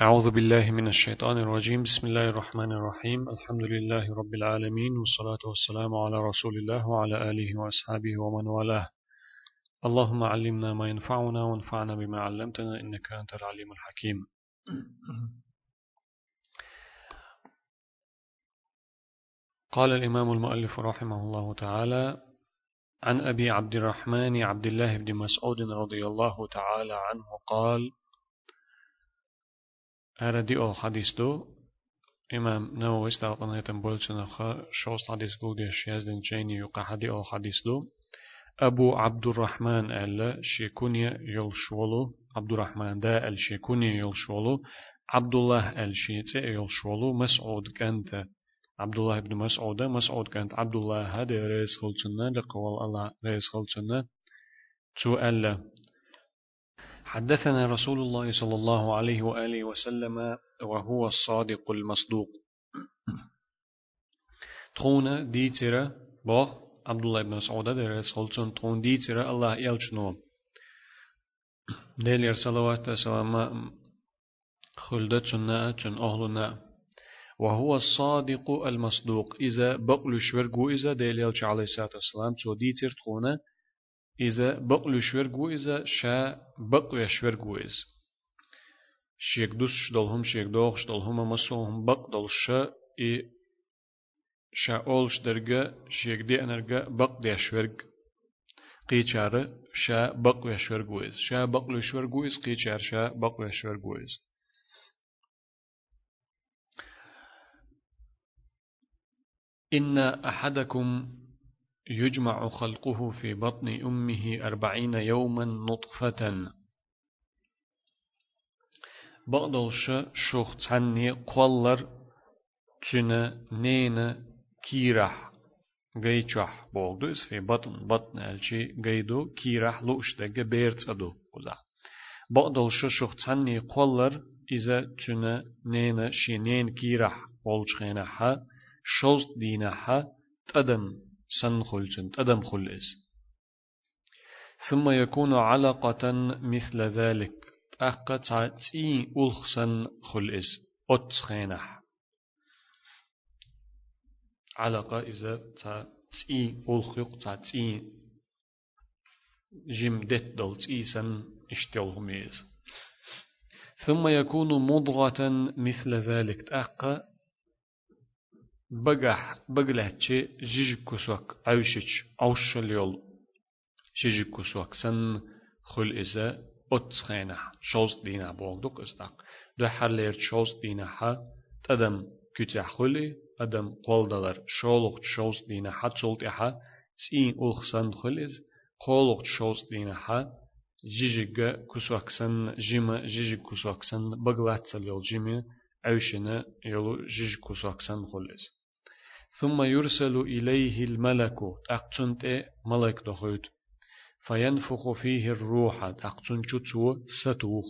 أعوذ بالله من الشيطان الرجيم. بسم الله الرحمن الرحيم. الحمد لله رب العالمين والصلاة والسلام على رسول الله وعلى آله وأصحابه ومن والاه. اللهم علمنا ما ينفعنا وانفعنا بما علمتنا إنك أنت العليم الحكيم. قال الإمام المؤلف رحمه الله تعالى عن أبي عبد الرحمن عبد الله بن مسعود رضي الله تعالى عنه قال Әрәді ол хадисду, имам Навауи стал на этом больше на шост хадис гуде шезден чейни юка хади ол хадисду. Абу Абдуррахман әлі шекуне елшуолу, Абдуррахманда әл шекуне елшуолу, Абдуллах әл шеце елшуолу, Масуд кәнті. Абдуллах ибн Масуда, Масуд кәнт Абдуллаха де рейс қылчынна, лиқвал Алла рейс қылчынна, чу әлі حدثنا رسول الله صلى الله عليه وآله وسلم وهو الصادق المصدوق. تخون ديتر بوخ عبد الله بن مسعود خلصن تخون ديتر الله يلشنو ديلير صلوات سلام خلدت سنة چن أهلنا وهو الصادق المصدوق إذا بقل شورجو إذا ديلير عليه الصلاة والسلام تو ديتر تخونه إذا بقل شورجو إذا شا بقل شورجو إذا. شيك دوس شدلهم شيك دوخ شدلهم مسوهم بق دل شا إي شا أولش درجة شيك دي أنرجة بق دي شورج قيچار شا بق شورجو إذا. شا بقل شورجو إذا. قيچار شا بق شورجو إذا. إن أحدكم يجمع خلقه في بطن أمه أربعين يوما نطفة. بغدلش شوخ تعني قولر تنا نينا كيرح غيچح بولدوس في بطن بطن الشي غيدو كيرح لوش دقة بيرت أدو قزا بغدلش شوخ تعني قولر إذا نينا شينين كيرح بولش خينها شوز دينها تدم سن خلجن أدم خلز ثم يكون علقة مثل ذلك. أقا تي ألخسن خلز أتخينح علقة إذا تي ألخيق تي جم دت دل تي سن اشتيل ميز ثم يكون مضغة مثل ذلك. تأقى بقح بقلهتشي جيج كسوك أوشيش أوش اليول جيج كسوك سن خل إزا أتسخينة شوز دينا بولدوك إستاق. دو حرلير شوز دينا حا تدم كتح خلي أدم قولدالر شولوخ شوز دينا حا تولت إحا سين أوخ سن خليز قولوخ شوز دينا حا جيجيغا كسوك سن جيما جيجيغ كسوك سن بقلات سليول جيمي أوشنا يلو جيج كسوك سن خليز ثم يرسل إليه الملك أقتنت ملك دخوت. فينفخ فيه الروح أقتن شتو ستوخ.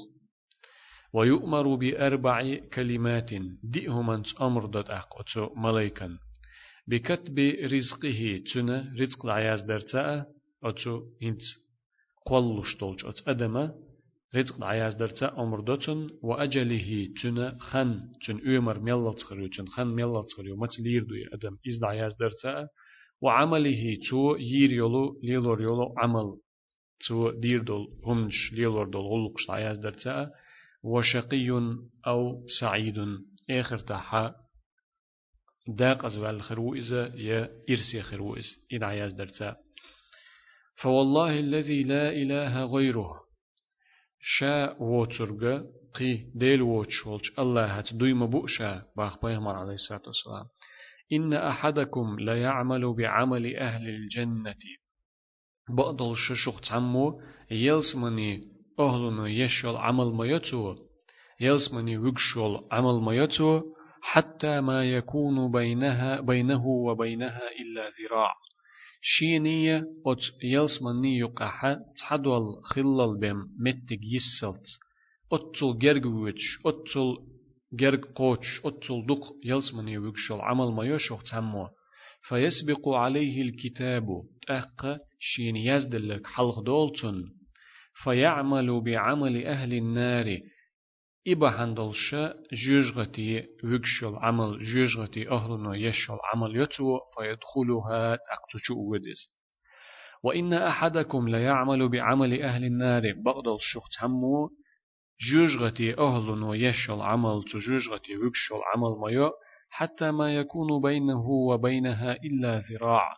ويؤمر بأربع كلمات دئهم أمر دت أقتو ملكا بكتب رزقه تنا رزق العياز درتا أتو إنت قولش تولج أت أدما رزق عياز درتا أمر دوتن وأجله تنا خن تن أمر ميلا تخريو تن خن ميلا تخريو مت ليردو أدم إزد عياز درتا وعمله تو يير يولو ليلور يولو عمل تو دير دول همش ليلور دول غلقش عياز درتا وشقي أو سعيد آخر تحا داق أزوال خروئزة يا إرسي خروئز إذا عياز درتا فوالله الذي لا إله غيره شا ووترغا قي ديل ووتش ولش الله هات دويما بؤشا باخ بيغمر عليه الصلاة والسلام إن أحدكم لا يعمل بعمل أهل الجنة. بقدل ششوخ تعمو يلسمني أهلنا يشول عمل ما يتو يلسمني وقشول عمل ما حتى ما يكون بينها بينه وبينها إلا ذراع. شينية أت يلس مني يقحة تحدول خلال بهم متك يسلت. أتل جرجوش أتل جرج قوش أتل دق يلس مني وقشل عمل ما يشوف تمو فيسبق عليه الكتاب أق شين يزدلك حلق دولتن. فيعمل بعمل أهل النار إبا هندلش جوجغتي وكشل عمل جوجغتي أهلنا يشل عمل يتو فيدخلها تأقتشو ودس وإن أحدكم ليعمل بعمل أهل النار بغض الشخص همو جوجغتي أهلنا يشل عمل تجوجغتي وكشل عمل ما حتى ما يكون بينه وبينها إلا ذراع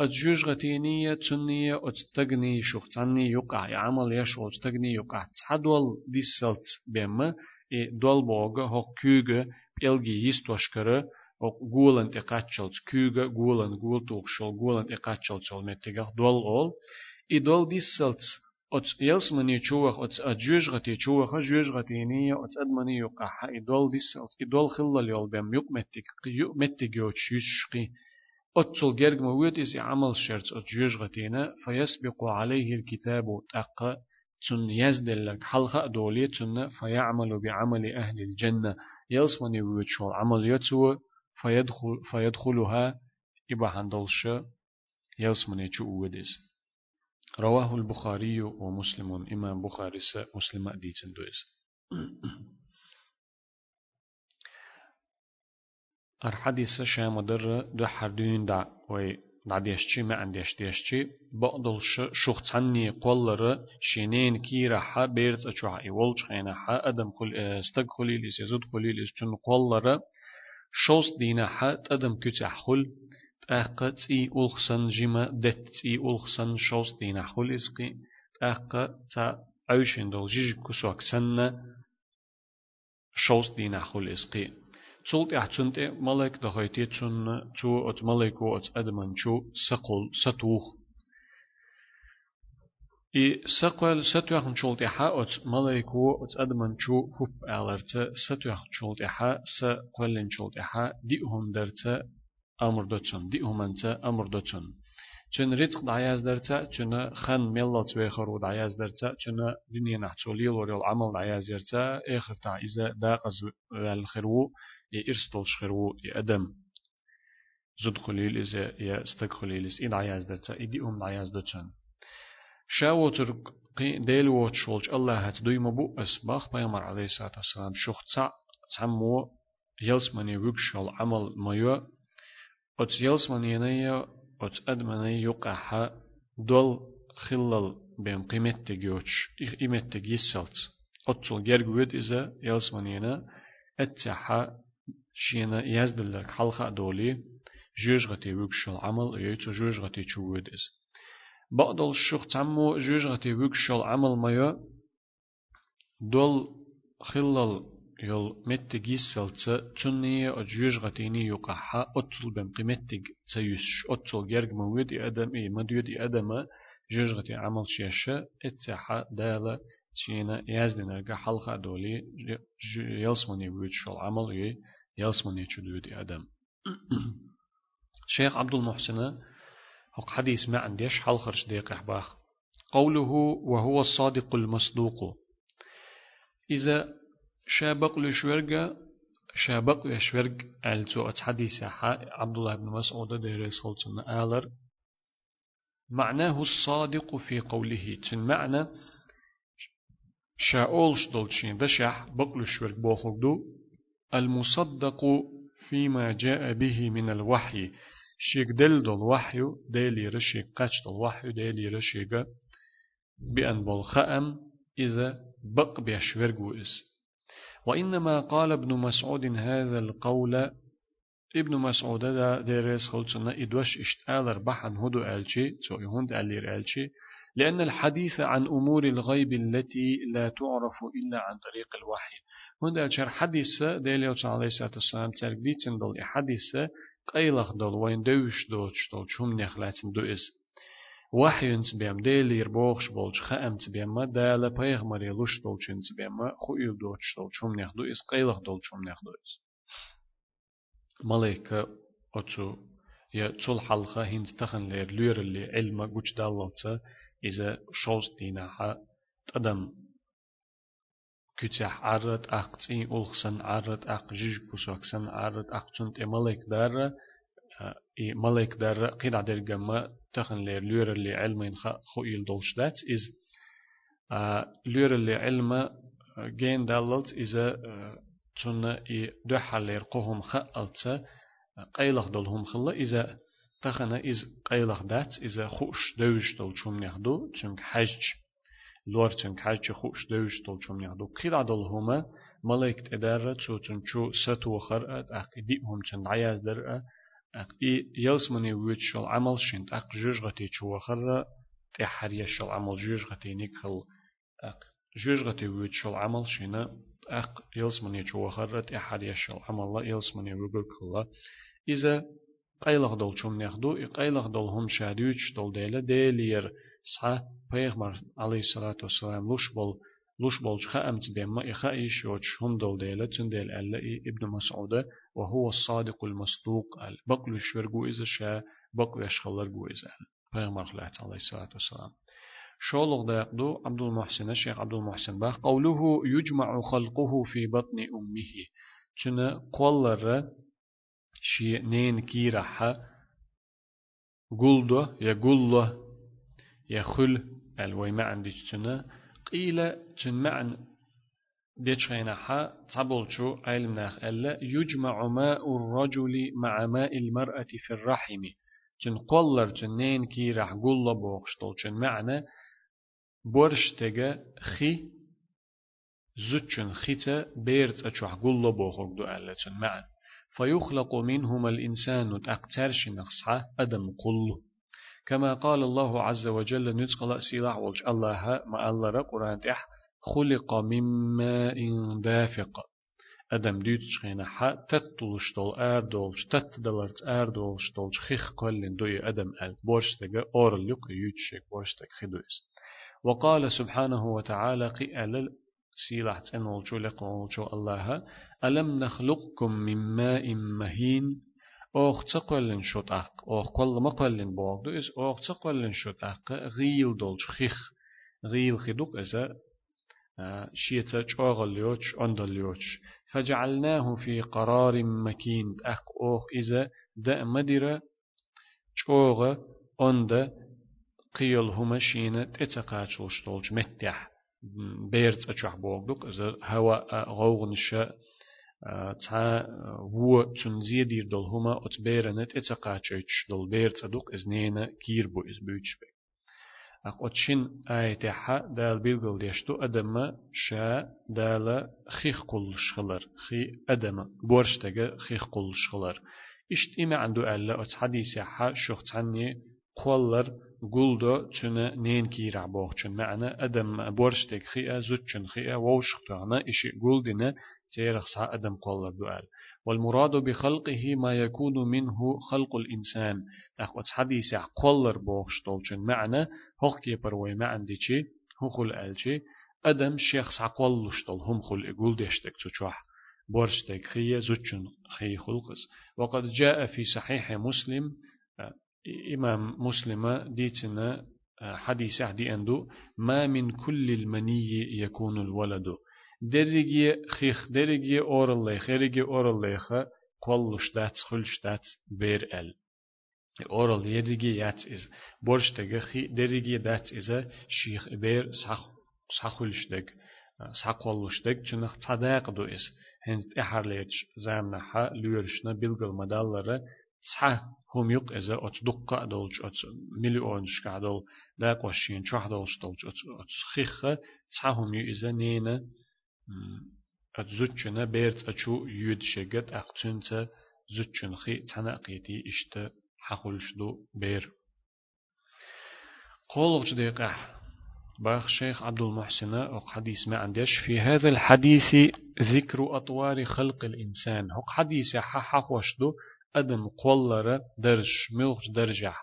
أتجوجغتينية تنية أتتغني شختاني يقع يعمل يش أتتغني يقع تحدول دي سلت بيما إي دول بوغا هو كوغا بيلغي يستوشكرا أو غولن تقاتشل كوغا غولن غول توخشل غولن تقاتشل تشل متغ دول اول إي دول دي سلت أت يلسمني چوخ أت أجوجغتي چوخ أجوجغتينية أت أدمني يقع إي دول دي سلت إي دول خلال يول بيم يق متك يق أتصل جرج مويت إسي عمل شرط أتجوج غتينا فيسبق عليه الكتاب تقى تن يزدل لك حلقة دولية تن فيعمل بعمل أهل الجنة. يلسمني ويتشول عمل يتسو فيدخل فيدخلها إبا هندلش يلسمني شو ودس رواه البخاري ومسلم إمام بخاري مسلم أديتن دويس. الحديث شام در دو حردين دا وي دا ديشتي ما عنديش ديشتي بقدل شوخ تعني قولر شينين كيرا حا بيرت اچوها ايولج خينا حا أدم خل استق خليليس يزود خليليس تن قولر شوص دينا حا تدم كتح خل تأقى تي ألخسن جيما دت تي ألخسن شوص دينا خل إسقي تأقى تا عيشين دول جيج كسوك سنة شوص دينا خل إسقي. تولت احتنت ملك دخيتي تشن تو ات ملك و ات ادمن شو سقل ستوخ. اي سقل ستوخن تشولت احا ات ملك و ات ادمن شو هوب الرت ستوخن تشولت احا سقلن تشولت احا دي هم درت أمر دوتشن دي هم انت أمر دوتشن چون رزق دعياز درتا چون خن ملت ويخرو دعياز درتا چون دنيا نحتولي وريل عمل دعياز يرتا اخر تاع إذا داقز والخرو إرستول شخرو أدم. زد خليل إذا يا استك خليل إس إد عياز درتا إدي أم عياز درتان شاو ترقي ديل واتشولج الله هات دوي مبو أسباخ بيامر عليه الصلاة والسلام شوخ تسع تسمو يلسمني وكشل عمل مايو أت يلسمني نيا أت أدمني يقع دول خلال بين قيمتك يوتش قيمتك يسلت. أتصل جرجود إذا يلسمنينا أتسحا شينا يزدلك حلقة دولي جوج غتي وكشل عمل يتو جوج غتي تشود إس بعض الشيخ تمو جوج غتي وكشل عمل مايا دول خلال يل متج يسلت تنية أجوج غتيني يقحا أطل بم قيمتج تيش أطل جرج مويد أدم إيه مديود أدم جوج غتي عمل شيشة اتسحا دالة تشينا يزدن أرجع حلقة دولي يلسمني ويتشل عمل إيه يلسمني تشدود أدم. شيخ عبد المحسن هق حديث ما عنديش حل خرج ديق إحباخ قوله وهو الصادق المصدوق. إذا شابق لشورجا شابق لشورج ألتو أتحديث عبد الله بن مسعود دير سلطان آلر. معناه الصادق في قوله. تن معنى شاولش دولشين دشح بقل شورج بوخوك دو. المصدق فيما جاء به من الوحي. شيك دل دل وحي ديلي رشيك قاتش دل وحي ديلي رشيك بأن بالخأم إذا بق بيشورجو إس وإنما قال ابن مسعود هذا القول. ابن مسعود دا ديريس خلصنا إدوش اشتالر بحن هدو ألشي تو يهند ألير ألشي. لأن الحديث عن أمور الغيب التي لا تعرف إلا عن طريق الوحي. هند أشار حديث ديليو عليه الصلاة والسلام ترقديتن دل حديث قيلخ دل وين دوش دوش دل شوم نخلاتن دو إس. وحي تبيم ديلي ربوخش بولش خام تبيم دالا بيغمر يلوش دل چن تبيم خويل دوش دل شوم نخ دو إس قيلخ دل شوم نخ دو إس ملائكة أتو يا تول حلقة هند تخن لير لير اللي علم قوش داللتا إذا شوز دينها تدم كتح عرت أقتي ألخسن عرت أق جيج بوسوكسن عرت أقتنت ملك دار إي ملك دار قيد عدر جمع تخن لير لير اللي علم خو يلدولش دات إز لير اللي علم جين دللت إذا تنا إي دو حلير قهم خألت قيلخ دولهم خلا. إذا تخنا إز قيلخ. دات إذا خوش دوش دول شوم نخدو چونك حج لور چونك حج خوش دوش دول شوم نخدو قيل دولهما ملائكة إدارة تو تنشو ستو خرأت أق إديهم چند عياز درأ أق إي يلسمني ويت شل عمل شنت أق جوجغتي چو خرأ تحريا شل عمل جوجغتي نكخل أق جوجغتي ويت شل عمل شنا أق يلسمني چو خرأ تحريا شل عمل لا يلسمني ويقول كلا إذا قيلغ دول شوم نخدو قيلغ دول هم شادوش دول ديلا ديلير صح پیغمبر عليه الصلاة والسلام لوش بول لوش بولج خامت بما إخائش يوش هم دول ديلا تنديل ألا ابن مسعود وهو الصادق المصدوق بقل الشرقو إذا شا بقل يشخلرقو إذا پیغمبر عليه الصلاة والسلام. شولغ داقدو عبد المحسن الشيخ عبد المحسن باق قوله يجمع خلقه في بطن أمه. چنا قولر شي نين كيرحة قلدو يا قلو يا خل الوي ما عندي چنا قيل چن معن ديتشينا حا تبولشو علم ناخ ألا يجمع ماء الرجل مع ماء المرأة في الرحم. چن قولر چن نين كي راح قول بوخشتول چن معنى بورشتغا خي زوتشن خيتا بيرت أشوح قول بوخوك دو ألا چن معنى فيخلق منهما الإنسان أقترش نقصها أدم قل كما قال الله عز وجل نتقل سلاح والج الله ما الله قرآن تح خلق من ماء دافق. أدم ديت شخينا حا تتلش دول آر دولش تتدلرت آر دولش دولش خيخ كلن دوي أدم أل بورشتك أور لق يوتشك بورشتك خدويس وقال سبحانه وتعالى قي ألل سيلح تنولشو لقولشو الله ألم نخلقكم من ماء مهين؟ أوخ تقولن شوت أق أوخ كل ما قولن بوغدو إس أوخ تقولن شوت أق غيل دولش خيخ غيل خدوك إذا شيتا چوغليوش أندليوش فجعلناه في قرار مكين أق أوخ إذا دا مديرة چوغ أند قيل هما شينة تتقاتلش دولش متح بيرت أچوح بوغدوك إذا هوا غوغنشا تا و چون زیدیر دل هما ات بیرنت اتقاچيش دل بير تصدق ازنينا كير بو از بيوش بي أقوتشين آية حا دال بيلغل ديشتو أدم شا دال خيخ قل شخلر خي أدم بورشتغ خيخ قل شخلر. إشت إما عندو ألا أت حديث حا شوخ تعني قولر قولدو تنا نين كي رعبوخ چون معنى أدم بورشتك خيئة زوتشن خيئة ووشخ تغنى إشي قولدنا تيرخ أدم قولر دوال والمراد بخلقه ما يكون منه خلق الإنسان. أخوات حديث قولر بوخش طولشن معنى. هوخ كي بروي ما عندي هو خل ألشي أدم شيخ سا قولش طول هم خل إقول ديشتك تشوح بورشتك خي زوتشن خي خلقس. وقد جاء في صحيح مسلم إمام مسلم ديتنا حديث دي أندو. ما من كل المني يكون الولد. درجي خيخ درجي أورلي خيرجي أورلي خ قلش دات خلش دات بير ال أورل يدرجي يات إز برش تجخي درجي دات إذا شيخ بير صح صحولش دك صحولش دك چنخ صداق دو إز هنت إحرليتش زامنا حا لورشنا بلغل مدالره صح هم يق إذا أت دقة دولج أت مليون شكا دول دا قوشين شح دولج دولج أت أت خيخ صح هم يو إذا نينا أت زوجنا بيرت أشو يود شجت أقتنت زوجن خي تنا قيتي إشت حقولش دو بير قولغ دقيقة باخ شيخ عبد المحسن حديث ما عندش في هذا الحديث ذكر أطوار خلق الإنسان هو حديث حح وشدو أدم قولر درش ملغ درجة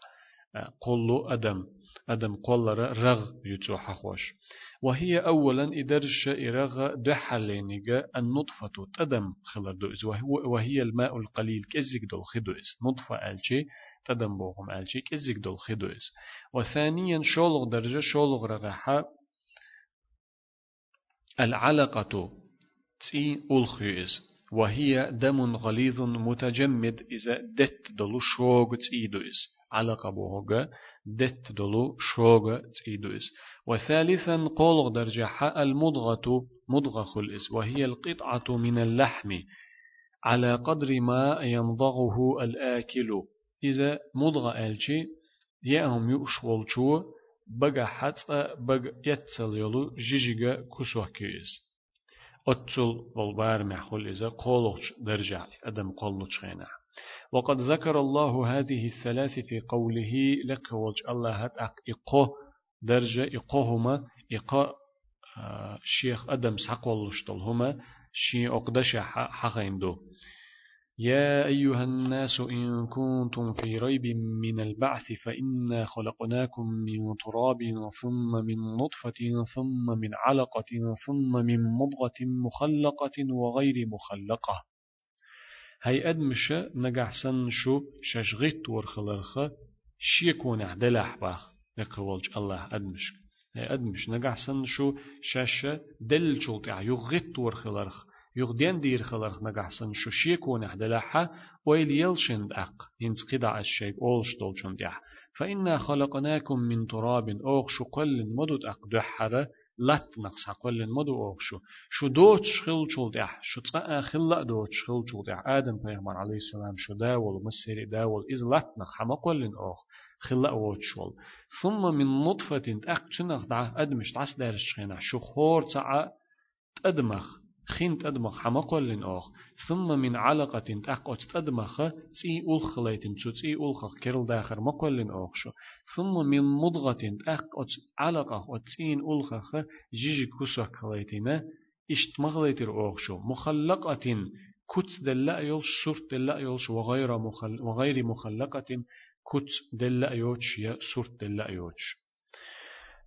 قولو أدم أدم قولر رغ يتو حخوش وهي أولا إدرش إرغ دحلينيغا النطفة تدم خلر دوز وهي الماء القليل كزيك دول خدوز نطفة ألشي تدم بوغم ألشي كزيك دول خدوز وثانيا شولغ درجة شولغ رغحا العلقة تي ألخيز وهي دم غليظ متجمد إذا دت دلو شوغ تيدوز على قبوهوغا دت دلو شوغ تيدوز وثالثا قولغ درجة المضغة مضغة خلئس وهي القطعة من اللحم. على قدر ما يمضغه الآكل إذا مضغة ألشي يأهم يؤشول شو بقى حتى بقى يتسل يلو جيجيغا كسوه كيز أتسل والبار محول إذا قولوش درجع أدم قولوش خينا وقد ذكر الله هذه الثلاث في قوله لك وجه الله هتأق إقو درجة إقوهما إقا آه، شيخ أدم سقولوش هما شي أقدش حقين دو. يا أيها الناس إن كنتم في ريب من البعث فإنا خلقناكم من تراب ثم من نطفة ثم من علقة ثم من مضغة مخلقة وغير مخلقة. هاي أدمش نجح سن شو ششغيت ورخلرخ شيكون عدلح باخ نقولج الله أدمش أدمش نجح سن شو شاشة دل شلطع يغيت ورخلرخ. يغدين دير خلرخ نجحسن شو شيكون احدلاحا ويل يلشند أق. ينس قدع الشيء أولش دولشن ديح فإنا خلقناكم من تراب أوغ شو قل مدود أق دحرة لات نقص قل مدو أوغ شو شو دوتش خل شول ديح شو تقا خلا دوتش خل شول ديح آدم بيغمر عليه السلام شو داول مسيري داول إذ لات نق حما قل أوغ خلا ووتشول ثم من نطفة أق تنخ دع أدمش تعس دارش خينا شو خور تعا تأدمخ خنت أدمخ حمقل أخ ثم من علقة تأقوت تأدمخ تي أولخ ليتن شو تي أولخ كرل داخر مقل أخ شو. ثم من مضغة تأقوت علقة وتين أولخ جيجي كسوك ليتنا إشت مغليتر أخ شو. مخلقة كت دلا يولش سورت دلا يولش وغير مخل وغير مخلقة كت دلا يوش يا سورت دلا يوش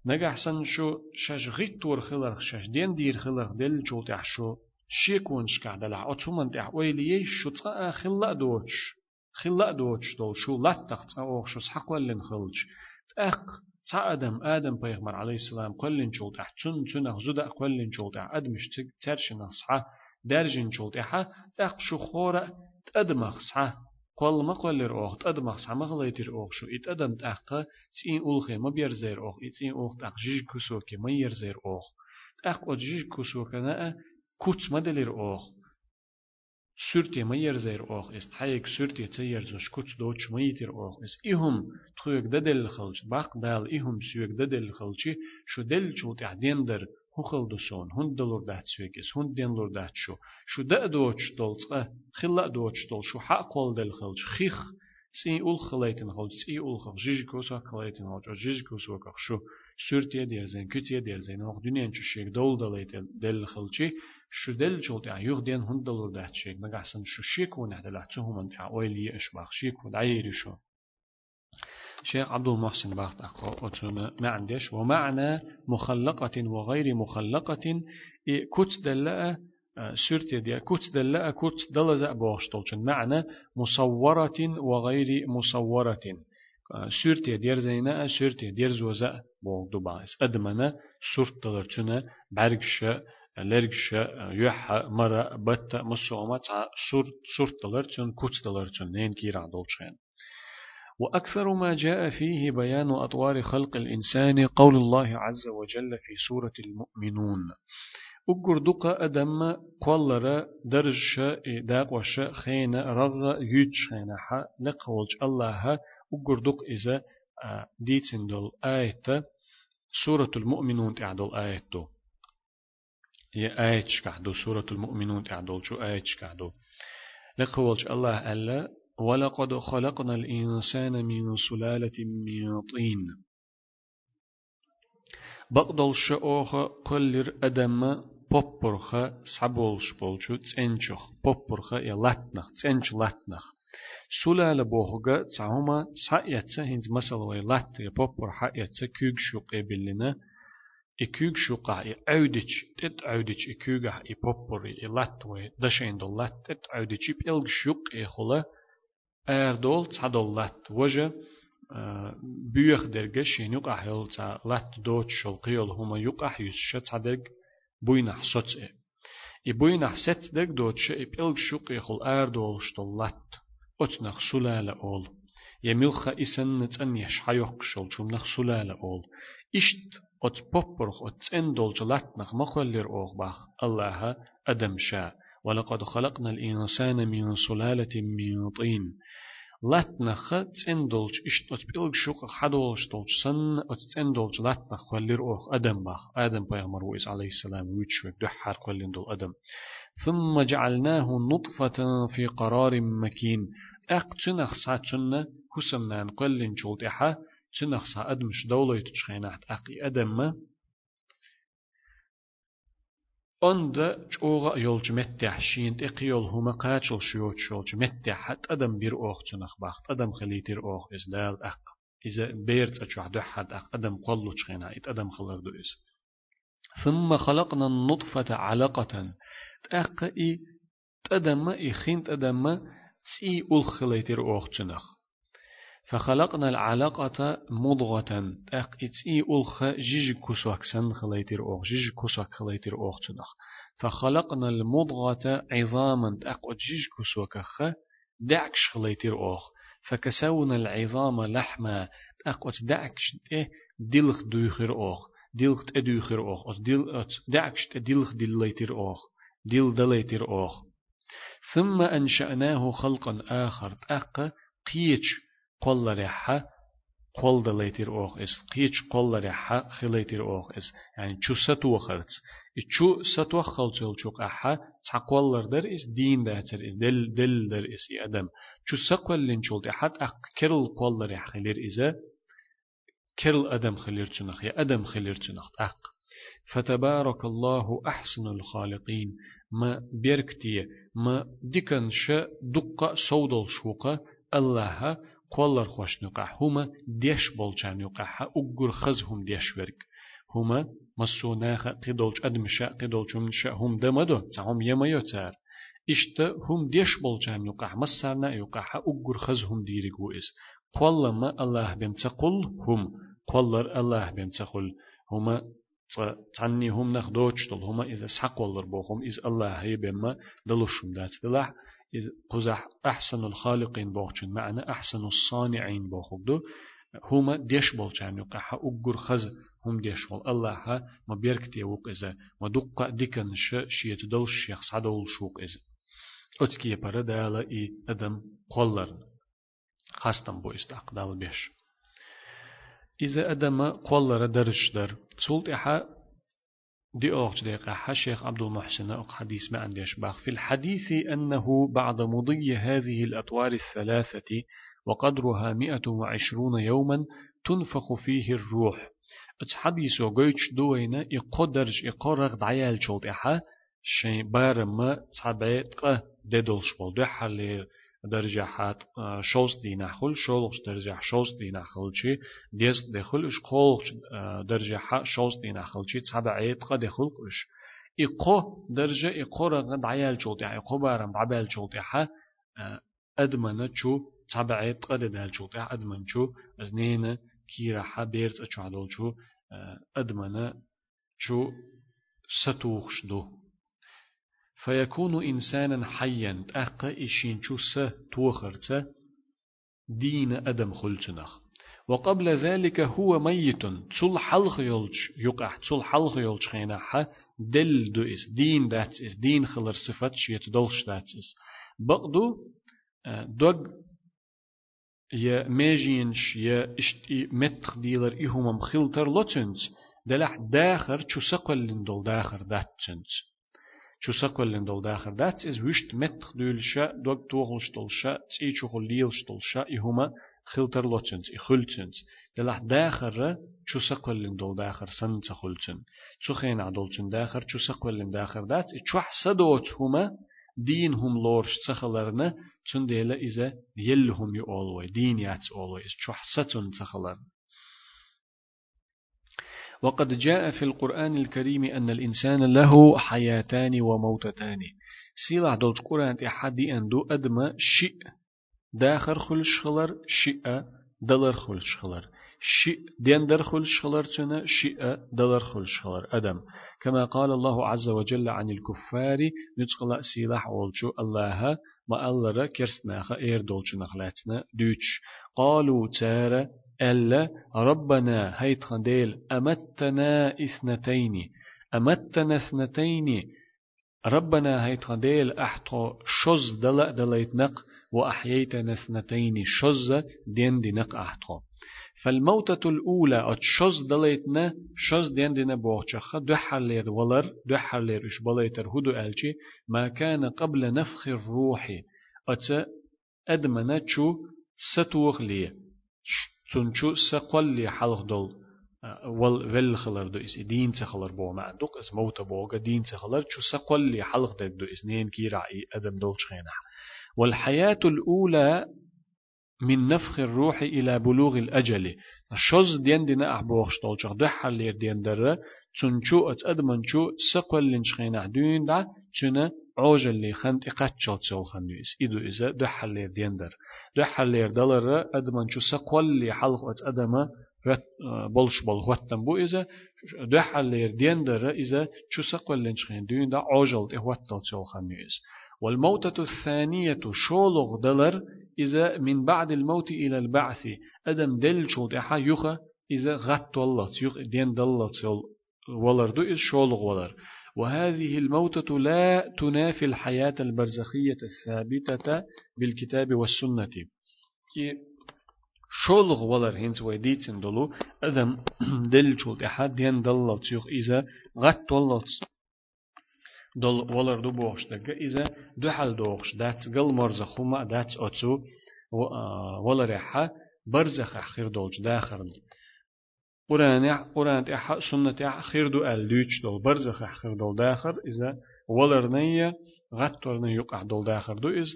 نجح سن شو شاش غيت تور خلرخ شاش دين دير خلرخ دل شو تح شو. شيكون شكع دلع أتومن تح ويلي شو تقا خلا دوتش خلا دوتش دول شو لا تخت أو شو سحق ولن خلج تأق تا آدم آدم بيغمر عليه السلام قلن شو تح تن تن أخزودا قلن شو تح أدمش ترشن أصحى درجن شو تح تأق شو خورة تأدمخ صحى ყველმაყველერ ოხ ტადმახ სამაღლაითირ ოხშო იტადამ ტახთა წინ ულხე მაბიარზერ ოხ იწინ ოხ ტახ ჟიჟ ქუსოკე მაიერზერ ოხ ტახ ყო ჟიჟ ქუსოკანა კუც მადელერ ოხ სურტი მაიერზერ ოხ ეს წაიქ სურტი წიერზო შკუც დოჩ მაიტირ ოხ ეს იჰუმ თუეგ დადელ ხალჩ ბახ დალ იჰუმ სუეგ დადელ ხალჩი შუდელ ჩუტი ადენდერ إهم تخيك ددل خلج باق دال إهم سويك ددل خلجي شو دل شو تعدين در هخل دسون هون دلور دهت سويكس هون دين لور دهت شو شو دا دوتش دولتقه خلا دوتش دول شو حق قول دل خلج خيخ سي أول خليتن خلج سي أول خلج جيج كوسا خليتن خلج جيج كوسا كخ شو سورتيا دير زين كتيا دير زين وق دنيا شو شيك دول دليت دل خلجي شو دل جولت يعني يغ دين هون دلور دهت شيك نقحسن شو شيك ونحدل لحتهم انت عويلي اشباخ شيك ودعيري شو شيخ عبد المحسن باخت أقوى ما عندش ومعنى مخلقة وغير مخلقة كت دلاء سرت دي كت دلاء كت دلزأ بوشتولشن معنى مصورة وغير مصورة. سرت دير زينا سرت دير زوزأ بوغدو باس أدمنا سرت دلرچنا برگش لرگش يح مرة بت مسومة سرت سرت دلرچن كت دلرچن نين كيرا دولچن وأكثر ما جاء فيه بيان أطوار خلق الإنسان قول الله عز وجل في سورة المؤمنون. أقر دقا أدم قولر درش داق وش خين رغ يج خين حا لقولج الله. أقر دق إذا ديتن دول آية سورة المؤمنون تعدل آية دو هي آية شكعدو سورة المؤمنون تعدل شو آية شكعدو لقولج الله ألا ولقد خلقنا الإنسان من سلالة من طين. بقدل شأوخ قلر أدم بوبرخ سبولش بولشو تنشخ بوبرخ يلاتنخ تنش لاتنخ. سلالة بوخغا تسعهما سايتسا هنز مثلا ويلات يبوبر حايتسا كيوغ شوق بلنا إكيوغ شوقا يعودج تت عودج إكيوغا يبوبر يلات ويدشين دولات تت عودج يبيلغ شوق يخلا اردول تصدول لات وجه بيخ درجة يقع هيل تا لات دوت شلقيل هما يقع يسشة تصدق بوينح إيه يبوينح ست دق دوت شيء بيلق شوق يخل اردول شتول لات أتنخ سلالة أول يملخ إسن نتن يشحيوك شل شم نخ سلالة أول إشت أت بوبرخ أت سندول جلاتنخ مخولر أوغ باخ الله أدم شاء ولقد خلقنا الإنسان من سلالة من طين. لاتنخ تسندولج إشت أت بيلغ شوق حدولج دولج سن أت تسندولج لاتنخ خولر أوغ أدم باخ آدم بيغمر وإس عليه السلام ويتشوك دحار خولين دول أدم ثم جعلناه نطفة في قرار مكين أق تنخ ساتشن حسنان قلن جولت إحا تنخ سا أدمش دولة تشخينات أقي أدم يولج متح شين تقيول هما قاتل شيوت يولج متح حت أدم بير أوخ تنخ باخت أدم خليتير أوخ إز دال أق إذا بيرت أجوح دحد أق أدم قلو تشخينا إت أدم خلر دو إز ثم خلقنا النطفة علقة تأقي تأدم إخين تأدم تسي ألخليتر أوختنخ فخلقنا العلاقة مضغة. تأق إتسي ألخ جيج كسوك سن خليتر أوخ جيج كسوك خليتر أوختنخ فخلقنا المضغة عظاما. تأق جيج كسوك خ دعكش خليتر أوخ. فكسونا العظام لحما تأق دعكش دلخ دوخر أوخ. دلخ تدوخر أوخ. دعكش دلخ دليتر أوخ. ديل دليتر أوخ. ثم أنشأناه خلقا آخر. تأقى قيتش قل رحا قل دليتر أوخ إس قيتش قل رحا خليتر أوخ إس يعني شو ستو خرط شو ستو خلطل شوق أحا تقول در إس دين داتر إس دل دل در إس أدم شو سقول لنشول تحت أق كرل قل رح خلير إذا كرل أدم خلير تنخ يا أدم خلير تنخ أق فتبارك الله أحسن الخالقين ما بيركتي ما ديكن شا دقة سودل شوقة الله قولر خوش نقع هما ديش بولچان يقع أقر خزهم ديش ورك هما مسوناخ قدولج أدمشا قدولج منشا هم دمدو تعهم يما يوتار إشت هم ديش بولچان يقع مسارنا يقع أقر خزهم ديرك وإس قول ما الله بمتقل هم قولر الله بمتقل هما تعني هم نخ دوتش دل هما إذا سحق والر بوهم إذ الله هي بما دلوشم دات دلح قزح أحسن الخالقين بوخشن معنى أحسن الصانعين بوخب دو هما ديش بولچان يقحا أقر خز هم ديش بول. الله ما بيركتي وق إذا ما دقا ديكن ش شيت دل شيخ سعدول شوق إذا أتكي برا دالا إي أدم قولر خاستم بو استقدال بيش. إذا أدم قول درش در سولت إحا دي أوقت دقيقة شيخ عبد المحسن أق حديث ما عنديش باخ. في الحديث أنه بعد مضي هذه الأطوار الثلاثة وقدرها مئة وعشرون يوما تنفخ فيه الروح. اتحديث وقويتش دوينا إقدرش إقرق دعيال شولت إحا شيء بارما تسعبيت ددولش بول دو حالي درجة حات شوز دي نخل شولش درجة شوز دي نخل شي ديز دخل اش قولش درجة حات شوز دي نخل شي تسابع عيد قد دخل اش إقو درجة إقو رغد عيال شوط يعني إقو بارم عبال شوط يعني أدمنا شو تسابع عيد قد دال شوط يعني أدمن شو أزنين كيرا حبيرت أشو عدول شو أدمنا شو ستوخش دو. فيكون إنسانا حيا أقا إشين شوسة توخرت دين أدم خلتنخ. وقبل ذلك هو ميت تل حلق يلج يقع تل حلق يلج خيناحا دل دو إس دين دات إس دين خلر صفات شيت دولش دات إس. بقدو دوغ يا ميجينش يا اشتي متخ ديلر إهما مخلتر لوتنز دلح داخر شو سقل لندول داخر داتنز شو سقول لن دول داخر دات إز وشت متخ دولشا دوغ توغلش دولشا تي چوخو ليلش دولشا إهما خلتر لوتشنز إخلتشنز دلح داخر شو سقول لن دول داخر سن تخلتشن شو خين عدولشن داخر شو سقول لن داخر دات إتشوح سدوت هما دين هم لورش تخلرنا تون ديلا إذا يلهم يولوي دين ياتس أولوي إتشوح ستون تخلرنا وقد جاء في القرآن الكريم أن الإنسان له حياتان وموتتان. سيلا دول القرآن تحدي أندو أدم شيء. داخر خلش خلر شيء دلر خلش خلر شيء. دين در خلش خلر تنا شيء دلر خلش خلر أدم. كما قال الله عز وجل عن الكفار نتقل سيلاح أولشو الله ما الله كرسناخ إير دولش نخلاتنا دوش. قالوا تارا ألا ربنا هيت خنديل أمتنا إثنتين أمتنا إثنتين. ربنا هيت خنديل أحتو شز دلا دليت نق وأحييتنا إثنتين. شز دين دي أحتو. فالموتة الأولى أتشز دليتنا شز دين دينا بوغشخة دحلير ولر دحلير إش بليتر هدو ألشي ما كان قبل نفخ الروح. أتا أدمنا شو ستوغ لي. تنشو سقل حلق دول ول ول خلر دو إس دين تخلر بو ما دوق إس موت بوغا دين تخلر شو سقل حلق دو إس نين كيرا أدم دول شخينح والحياة الأولى من نفخ الروح إلى بلوغ الأجل الشوز دين دينا أحبوخ شتولشخ دحل لير دين در تنشو أت أدمنشو سقل لنشخينا دين دا تنا عوجل لي خنت إقاتشل تسول خنويس إدو إذا دحل لير دين در دحل لير دلر أدمنشو سقل لي حلق أت أدما بولش بول واتن بو إذا دحل لير دين در إذا شو سقل لنشخين دين دا عوجل إهواتل تسول خنويس والموتة الثانية شولغ دلر إذا من بعد الموت إلى البعث. أدم دل شول إحا يخا إذا غت ولت يخ دين دلت ولر دو إذ شولغ ولر. وهذه الموتة لا تنافي الحياة البرزخية الثابتة بالكتاب والسنة. شولغ ولر هنس ويديتن دلو أدم دل شول إحا دين دلت يخ إذا غت ولت دول ولر دو بوخش دقا إذا دو حل دوخش دات قل مرزا خما دات أتسو ولر يحا برزخ أخير دولج داخر قرآن يح قرآن يح سنة يح خير دو ألوش دول برزخ أخير دول داخر. إذا ولر نية غطور نيوق دول داخر دو إذ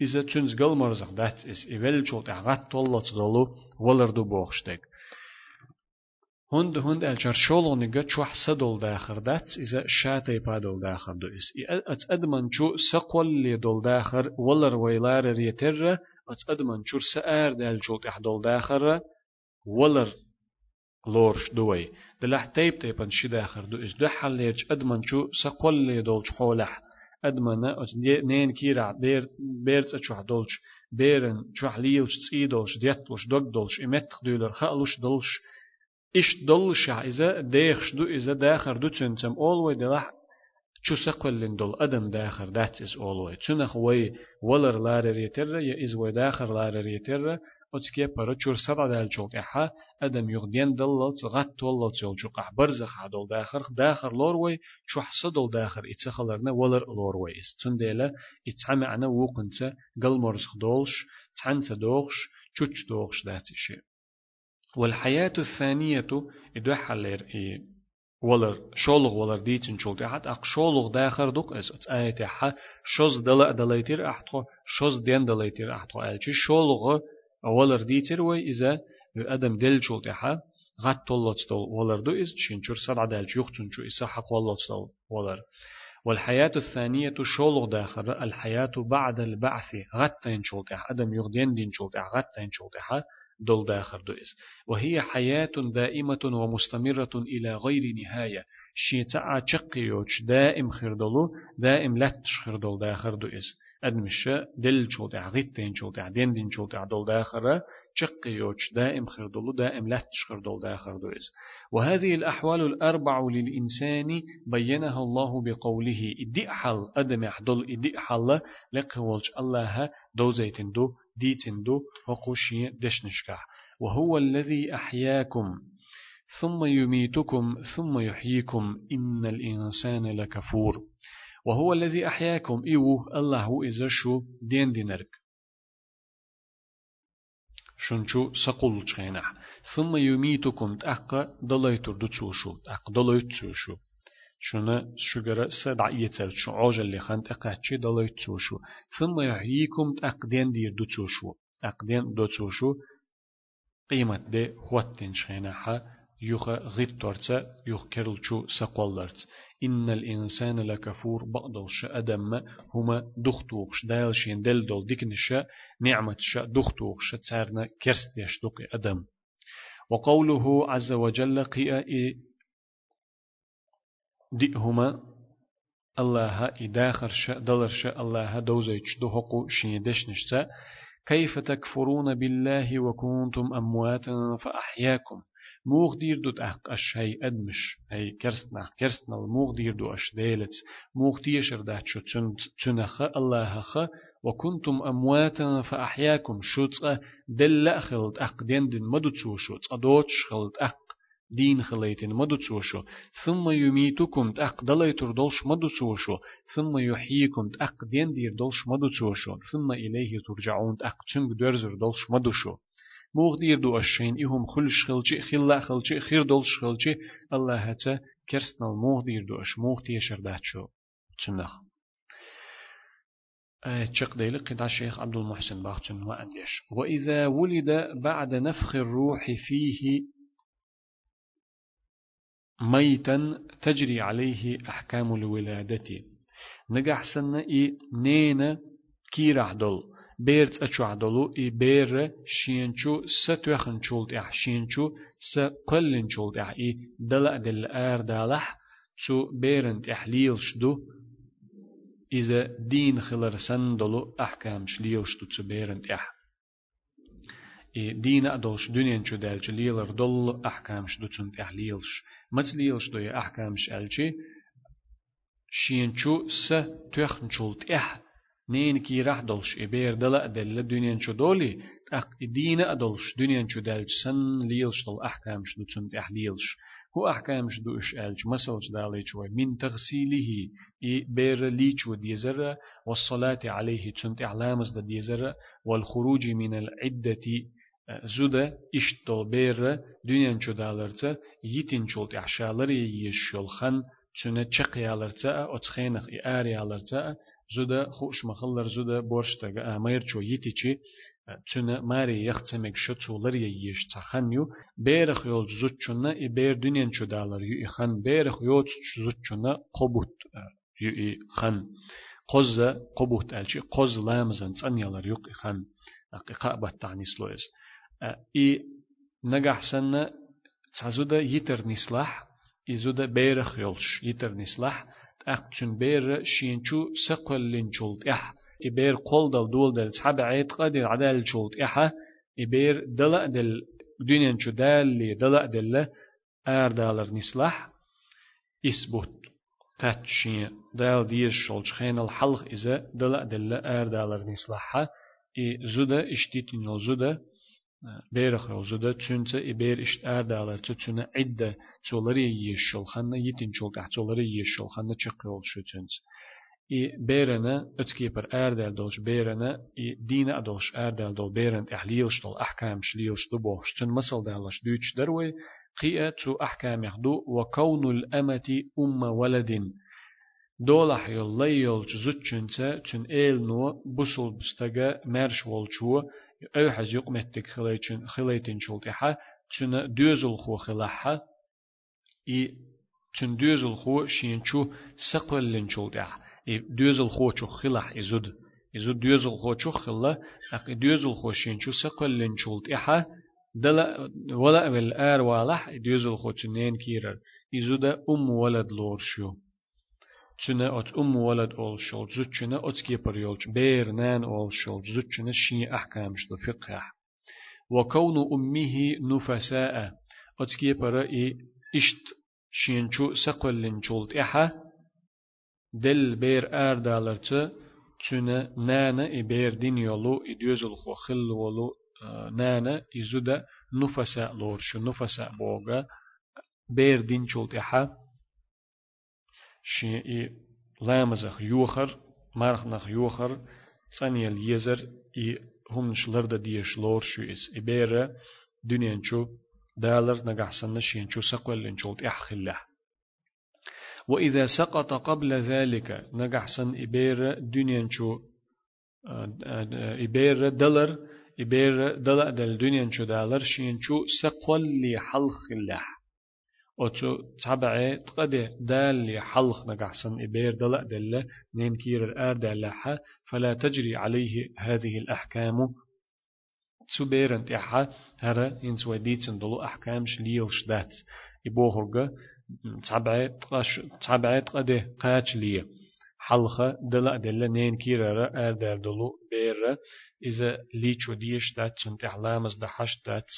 إذا تنز قل مرزخ. دات إس إيوال شوت غط طولت دولو ولر دو بوخش دق هند هند الجر شولو نيجا شو حسدول داخر. دات إذا شاتي بادول داخر دو إس أت أدمن شو سقول لي دول داخر ولر ويلار ريتر أت أدمن شو سأر دال شو تحدول داخر ولر لورش دوي دلح تيب تيبن شي داخر دو؟ إس دو حليج أدمن شو سقول لي دول شحولح أدمن أت نين كيرع بير بيرت أتشوح دولش بيرن شوح ليلش تسيدولش ديتلش دوغدولش إمتخ دولر خالوش دولش إش دل شع إذا ديخش دو إذا داخر دو تنتم أول دلح شو سقل دول أدم داخر that is always تنخ وي ولر لار ريتر يا إز وي داخر لار ريتر أتكي برا شور سبع دال جوك إحا أدم يغدين دلت غت ولت يول جوك أح برزخ عدول داخر داخر لور وي شو حصدول داخر إتسخلرنا ولر لور وي إس تنديلا إتعمى أنا وقنت قل مرزخ دولش تعنت دوغش تشوش دوغش داتي شيء والحياة الثانية إدو حلير إيه ولر شولغ ولر ديتن شولت أحد أق شولغ داخر دوك أس آية حا شوز دلا دليتر أحتو شوز دين دليتر أحتو ألشي شولغ ولر ديتر وي إذا أدم دل شولت أحا غت طلت دول ولر دو إز شنشور سبع دالش يختن شو إسا حق ولت دول ولر والحياة الثانية شولغ داخل الحياة بعد البعث غتين شولت أدم يغدين دين شولت غتين شولت دول داخر دوئس وهي حياة دائمة ومستمرة إلى غير نهاية شيتا تشقيوش دائم خردلو دائم لاتش خردل داخر دوئس أدمش دل شوط عغيتين شوط دين دين شوط دول داخر تشقيوش دائم خردلو دائم لاتش خردل داخر دوئس وهذه الأحوال الأربع للإنسان بينها الله بقوله إدئ حل أدم يحدل إدئ حل لقوالش الله دوزيتن دو ديتن دو وقوشي دشنشكا وهو الذي أحياكم ثم يميتكم ثم يحييكم إن الإنسان لكفور. وهو الذي أحياكم. إيوه الله إذا شو دين دينرك. شنشو سقول تشينح ثم يميتكم. تأقى دليتر دتسوشو تأقى دليتسوشو شنا شجرة سدع يتر. شو عوج اللي خانت أقاتشي دلوي تسوشو ثم يحييكم. أقدين دير دو تسوشو أقدين دو تسوشو قيمة دي هوتين شيناحا يخ غيت تورتا يخ كرلشو سقولرت إن الإنسان لكفور بقدلش أدم هما دختوخش دايلشين دل دول نعمة شا دختوخش تارنا كرستيش دوقي أدم. وقوله عز وجل قيا دئهما الله إداخر شاء دلر شاء الله دوزيش دهقو شيدش نشتا كيف تكفرون بالله وكنتم أمواتا فأحياكم. موغ دير دوت أحق أش هي أدمش هي كرستنا كرستنا الموغ دير دو أش ديلت موغ تيشر دات شو تنخ الله خ وكنتم أمواتا فأحياكم شوتس دل خلت أق دين دين مدو تسوشوت أدوتش خلت أق دين خليتين مدو تسوشو ثم يميتكم تأق دليتر دولش مدو تسوشو ثم يحييكم تأق دين دير دولش مدو تسوشو ثم إليه ترجعون تأق تنگ درزر دولش مدو شو موغ دير دو أشين إهم خلش خلشي خلا خلشي خير دولش خلشي الله هتا كرسنا الموغ دير دو أش موغ تيشر داتشو تنخ تشق ديلي قطع الشيخ عبد المحسن باختن وأنديش وإذا ولد بعد نفخ الروح فيه ميتا تجري عليه أحكام الولادة. نجح سنة إي نينا كيرح دول. بيرت أشو عدلو إي بير شينشو ستوخن شولت إح شينشو سقلن شولت إح إي دل آر دالح سو بيرنت إحليل شدو إذا دين خلر سندلو أحكام شليل شدو تبيرنت إح دين أدولش دنيا شو دالش ليلر دول أحكام شدو تنت أحليلش متليلش دو أحكامش ألشي شين شو س تيخن شولت إح نين كي راح دولش إبير دلا أدل الدنيا شو دولي تأق إدينا أدولش دنيا شو دالج سن ليلش دل أحكام شدو تند أحليلش. هو أحكام شدو إش ألج مسلش داليش من تغسيله إبير ليش وديزر والصلاة عليه تند إعلامس دا ديزر والخروج من العدة زودا إشتول بير دنيا شو دالرتا يتن شولت أحشالر يشولخن تنة چقيالرتا أتخينخ إاريالرتا زودا خوش مخلر زودا بورشتاga امير چو يتيچي چونه ماري يختمك شتولر ييش تخنيو بيرخ يول زوچونه اي بير دنيا چودالر يو خن. بيرخ يول زوچونه قبوت يو خن. قز قبوت الچي قز لامزن صنيالر يق خن. أقيقاء بتعني سلويس إي نجح سنة تعزودا يتر نسلح إزودا بيرخ يولش يتر نسلح أقتن بير شينشو سقل لنشولت إح. إبير قول دل دول دل صحاب عيد قدر عدال شولت إحا إبير دل دل دنيا شو دال لي دل دل آر دالر نسلح إثبت تاتشين دال ديش شولش خين الحلق إذا دل دل آر دالر نسلحها إي زودا اشتيتين زودا بيرخ يوزودا تشونتا إبير إشت آردالر تشونا عدة تولري يشول خانا يتين شول تحت تولري يشول خانا تشقيول شو تشونت إي بيرنا اتكيبر آردال دولش بيرنا إي دينا أدولش آردال دول بيرن إحليلش دول أحكام شليلش دبوش تن مسل دالش دوش دروي قيئة تو أحكام يخدو وكون الأمة أم ولد دولح يولي يولش زوتشنتا تن إيل نو بوصل بستغا مرش والشو أو حز يقمتك خليتن خليتن شلتها تن دوزل خو خلاحة إي تن دوزل خو شينشو سقل لن شلتها إي دوزل خو شو خلاح إزود إزود دوزل خو شو خلا أق دوزل خو شينشو سقل لن شلتها دلا ولا بالآر والح دوزل خو تنين كيرر إزود أم ولد لور شو تشنا أت أم ولد أول شول زوجنا أت كيبر يولج بير نان أول شول زوجنا شي أحكام شدو فقه. وكون أمه نفساء أت كيبر إي إشت شينشو سقل لنشولت إحا دل بير آر دالرت تشنا نانا إي بير دين يولو إديوزل خو خل ولو نانا إزودا نفساء لور شو شيء لامزخ يوخر مرخنخ يوخر ثانية اليزر إي هم نشلر دا ديش لور شو إس إبيرا دنيا نشو دالر نقحسن شين شو سقوال لنشولت إحخله وإذا سقط قبل ذلك نقحسن إبيرا دنيا نشو إبيرا دلر إبيرا دلر دل دنيا نشو دالر شين شو سقوال لحلخ الله أتو تبعي تقدي دال حلق نقحسن إبير دلق دلة نين كير الآر دلحة فلا تجري عليه هذه الأحكام. تبيرن تحا هرا إنس وديتن دلو أحكام شليل شدات. إبوهرغ تبعي تقدي قاتش ليه حلخة دلأ دلا نين كيرا آر دار دلو بير إذا ليچو ديش دات سنت إحلامز دحش دات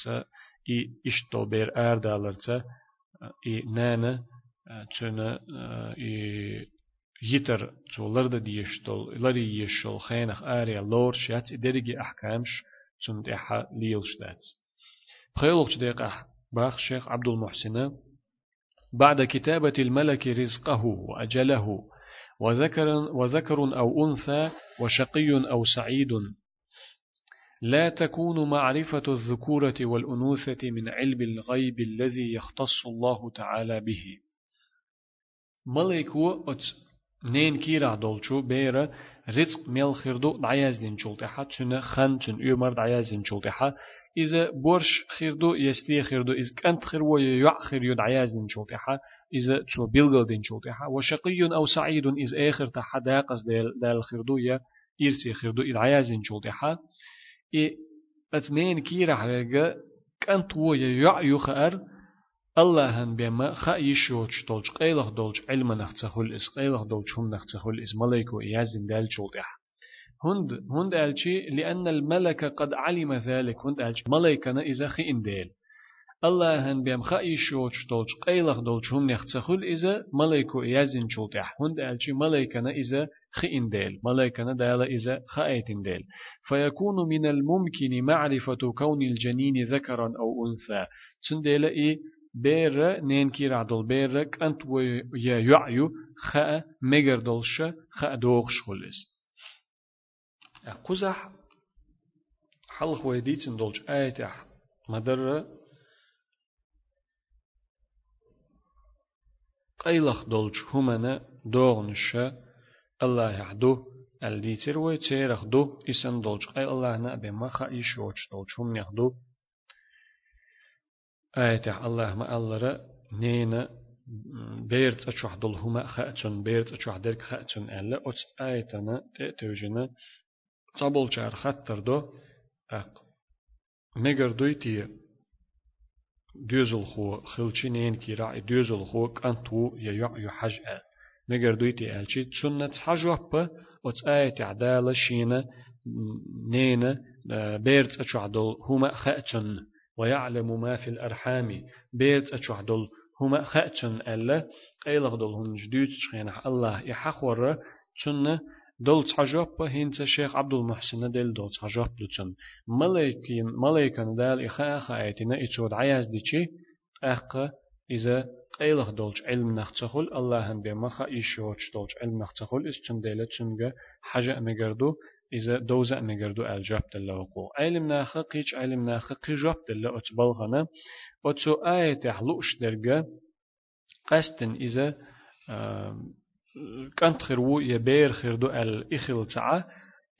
إي إشتو بير آر دالرتا إي نانا تنا إي يتر تولرد ديشتول لري يشول خينخ آريا لور شات درجي أحكامش سنت إحا ليلش دات بخيلوش ديق باخ شيخ عبد المحسن بعد كتابة الملك رزقه وأجله وذكر, وذكر أو أنثى وشقي أو سعيد لا تكون معرفة الذكورة والأنوثة من علم الغيب الذي يختص الله تعالى به. ملك أت نين كيرا دولشو بيرا رزق ميل خيردو دعياز دين شولتحا تشنا خان تشن يومر دعياز دين شولتحا إذا بورش خيردو يستي خيردو إذا كأنت خير ويع خير يد عياز دين شولتحا إذا تشو بيلغل دين شولتحا وشقي أو سعيد إذا آخر تحا داقز دال, خيردو يا إرسي خيردو إذا عياز دين شولتحا إي أتنين كيرا حاجة كانت ويع يخأر الله هن بما خايشوش دولج قيلخ دولج علم نختخل إس قيلخ دولج هم نختخل إس ملايكو إيازن دال شولتح هند هند ألشي لأن الملك قد علم ذلك هند ألشي ملايكنا إذا خي إنديل الله هن بيم خايشوش دولج قيلخ دولج هم نختخل إذا ملايكو إيازن شولتح هند ألشي ملايكنا إذا خي إنديل ملايكنا دال إذا خايت إنديل فيكون من الممكن معرفة كون الجنين ذكرا أو أنثى. تنديل إيه بير نين كي رعدل بيرك أنت ويا يعيو. خاء مجر دلش خاء دوغش خلص قزح حلق ويديتن دولش. آية مدر. قيلخ دولش. همنا دوغنش الله يحدو الديتر ويتيرخ دو إسن دولش قيل الله نأبي مخا إيشوش دولش هم يخدو آية الله ما الله نينا بيرت أشوح دل هما خأتون بيرت أشوح درك خأتون ألا أت آيتنا تأتوجنا تابل شعر خطر دو أق مگر دويتي دوزل خو خلچي نين كي راعي دوزل خو كانتو يا يحجأ مگر دويتي ألشي تسنة أت آية عدالة شينا نينا بيرت أشوح دل هما خأتون ويعلم ما في الأرحام. بيت أشوح دول هما خأتشن ألا أيلغ دول هن جديد شخينح الله يحخور شن دول تحجوب هنت الشيخ عبد المحسن دل دول تحجوب دوتشن ملايكين ملايكن دال إخاء خايتنا إتشود عياز ديشي أخ إذا أيلغ دولش علم نختخل الله هم بما خا إيشوش دولش علم نختخل إستن ديلة شنجا حاجة مجردو إذا دوزة مجردو الجاب دل وقو علم ناخ قيش علم ناخ قيجاب دل أتبالغنا أتسو آية تحلوش درجة قستن إذا كانت خيرو يبير خيردو الإخل تعا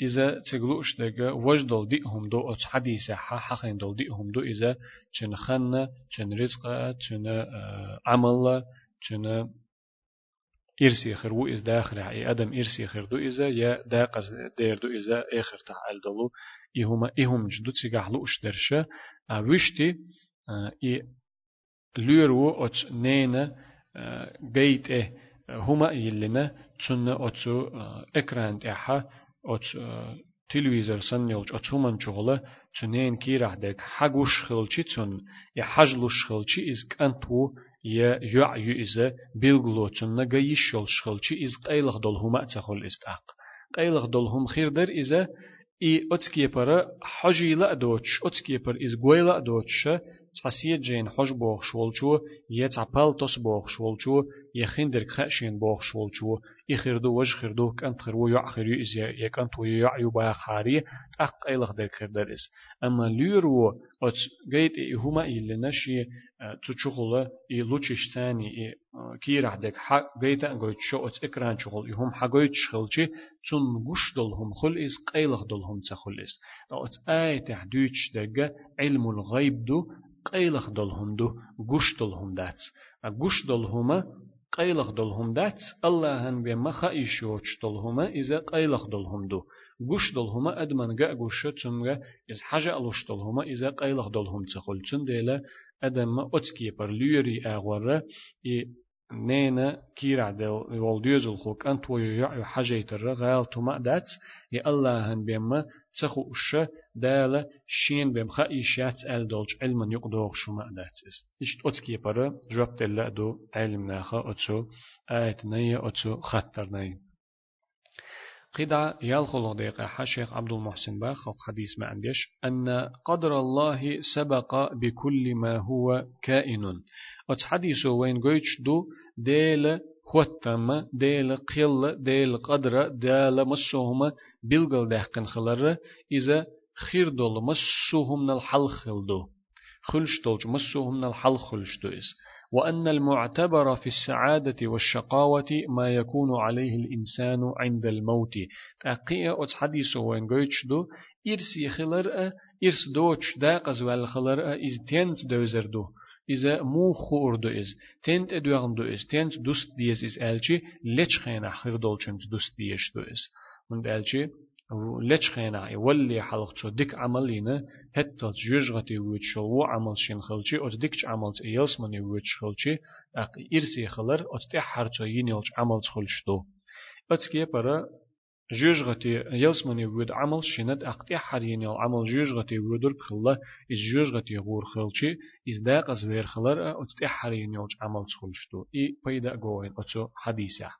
إذا تقلوش دقا وجدل ديهم دو؟ أت حديثة حقين دل ديهم دو إذا تن خنة تن رزقة تن عمل تن إرسي خير و إز داخل أي أدم إرسي خير دو إذا يا داقز دير دو إذا آخر تعال دلو إهما إهم جدو تيجح لوش درشة وشتي إي لورو أت نينا بيت إيه هما يلنا تسنة أتسو إكران إحا أت تلفزيون سنيلج أتومن شغلة تنين كيرح دك حقوش خلشي تن يحجلوش خلشي إز كانتو يا يعي إذا بيلغلو تن نجيشول شخلشي إز قيلغ دولهما تخل استحق قيلغ دولهم خير در إذا إي أتكي برا حجي لا دوتش أتكي بر إز قويلا دوتش تحسية جين حج بوغ شولچو يتعبال توس بوغ شولچو يخندر خشين بوغ شولچو يخردو وج خردو كانت خرو يع خريو إز يكانت ويع يبا خاري تحق إلغ در خردر إز. أما ليرو أت جيت هما إلي نشي تشغل إي لوتشش تاني إي كيرح دك حق جيت أنجويت شو أت إكران شغل يهم حقويت شغلشي تون غش دلهم خل إز قيلغ دلهم تخل إز. أت آية تحديش دقة علم الغيب دو قيلخ دلهم دو غش دلهم دات غش دلهما قيلخ دلهم دات الله هن بما خايشوش دلهما إذا قيلخ دلهم دو غش دلهما أدمن غا غش تمغا إذ حاجة ألوش دلهما إذا قيلخ دلهم تخل تنديلا أدم أتكي بر ليري أغورا نينا كيرع دل والديوز الخوك أنت ويعي حاجة الرغال تما دات يا الله هن بيما تخو أش دال شين بيم خا إشيات أل دولج علما يقدوغ شما دات إيش أتكي برا جواب دل دو علم ناخا أتسو آيت نية أتسو خطر نية قدع يالخل دقيقة شيخ عبد المحسن باخ حديث ما عنديش. أن قدر الله سبق بكل ما هو كائن. أت حديثو وين قويتش دو ديل خوتم ديل قل ديل قدر ديل مسوهم بلغل دهقن خلر إذا خير دول مسوهم نالحل خلدو خلش دولج مسوهم نالحل خلش دو إز وأن المعتبر في السعادة والشقاوة ما يكون عليه الإنسان عند الموت تأقية أتس حديث وين قويتش دو إرس يخلر إرس دوش داقز والخلر إز تينت دوزر دو إذا مو خور دو إز تنت أدوغن دو إز تنت دوست ديز إز ألشي لچ خين أخير دولشنت دوست ديش دو إز من ألشي لچ خينا يولي حلق تو ديك عملينا هتل جوجغتي ويتشل و عمل شين خلچي او ديك عمل يلس من ويتش خلچي اق إرسي خلر او تي حرچو ينيلچ عمل خلچتو اتكي برا جوجغتي يلس من ود عمل شينت أقتي حرينيل عمل جوجغتي ودر خلا إز جوجغتي غور خلچي إز داق از وير خلر أو تي حرينيلچ عمل خلچتو إي پيدا گوين أو حديثة.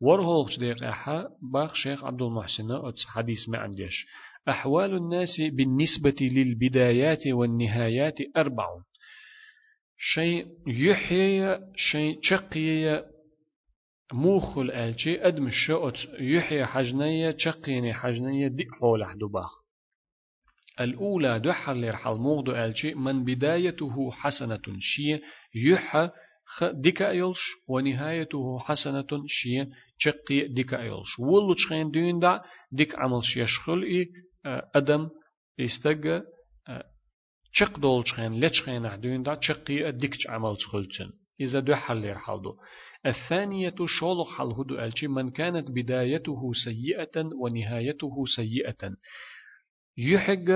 ورهوغش دقيقة باخ شيخ عبد المحسن حديث ما عنديش أحوال الناس بالنسبة للبدايات والنهايات أربع شيء يحيي شيء شقي موخل الألشي أدم الشؤت يحيي حجنية شقيني حجنية دي حول باخ الأولى دحر لرحل موغدو ألشي من بدايته حسنة شي يحى ديكا أيلش ونهايته حسنة شيء شقي ديكا أيلش. ولو تشخين دين دا ديك عمل يشخل إي أدم يستجى شق دول تشخين لتشخين دين دا شقي ديك عمل تخلتن إذا دو حل يرحلدو الثانية شولق حل هدو ألشي من كانت بدايته سيئة ونهايته سيئة. يحق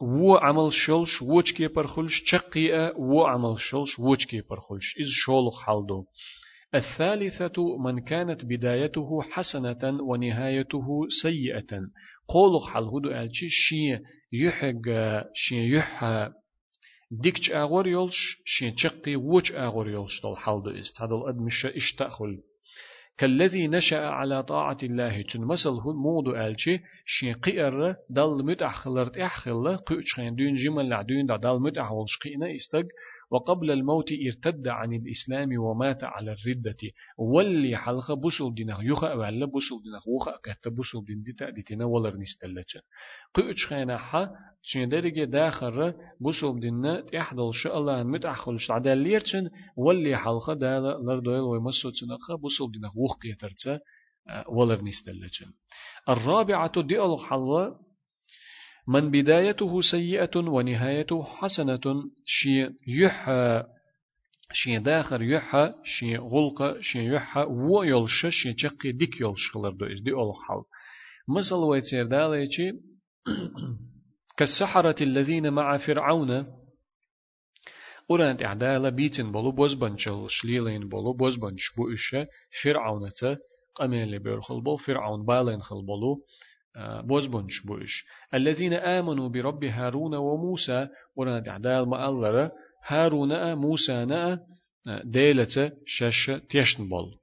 و عمل شلش وچ كي برخلش چقيا و عمل شلش وچ كي برخلش إذ شولخ حلدو. الثالثة من كانت بدايته حسنة ونهايته سيئة. قولخ حل هدو ألشي شي يحق شي يح ديكش أغور يولش شي چقي وچ أغور يولش دول حلدو إست. هذا الأدمش اشتأخل كالذي نشأ على طاعة الله تن مثل هو مودو ألشي شي قير دل متأخلرت أحخل قيوشخين دون جمل لعدون دل متأحولش قينا إستق. وقبل الموت ارتد عن الإسلام ومات على الردة. واللي حلقة بسول دينه يخا ولا بسول دينه وخا كهت بسول دين ديتا ديتنا ولر نستلتش قيوش خينا حا شين درجة داخل بسول دينه تحدل شاء الله متأخلش عدال ليرتشن واللي حلقة دال لردويل ويمسو تنخا بسول دينه وخ قيترتش ولر نستلتش الرابعة دي الحلوة من بدايته سيئة ونهايته حسنة شي يح شي داخر يح شي غلق شي يح ويلش شي تشقي ديك يلش خلر دو دي أول حال مثل ويتسير داليتي كالسحرة الذين مع فرعون. أورانت إعدالة بيتن بولو بوزبنشل شليلين بولو بوزبنش بو إشة فرعون قميل بيرخل بو فرعون بالين خل بولو بوزبنش بوش الذين آمنوا برب هارون وموسى ورنا دعدال ما هارون موسى نا ديلة شش تيشن بول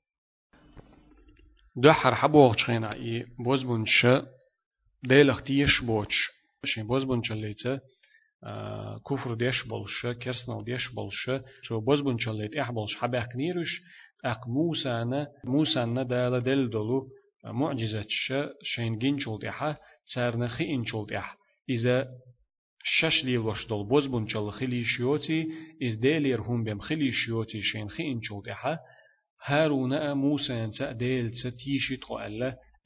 دو حر حبوغ اي بوزبنش ديلخ تيش بوش شين بوزبنش الليته كفر ديش بولش كرسنال ديش بولش شو بوزبنش الليت اح بولش حباك نيرش اق موسى نا موسى نا دالا دل دولو معجزة شين جنشولت إحا تسارنخي إنشولت إح إذا شش ليل وش دول بوز بنشل خلي شيوتي إز ديلير هم بيم خلي شيوتي شين خي إنشولت إحا هارون موسى ينسى ديل تيشي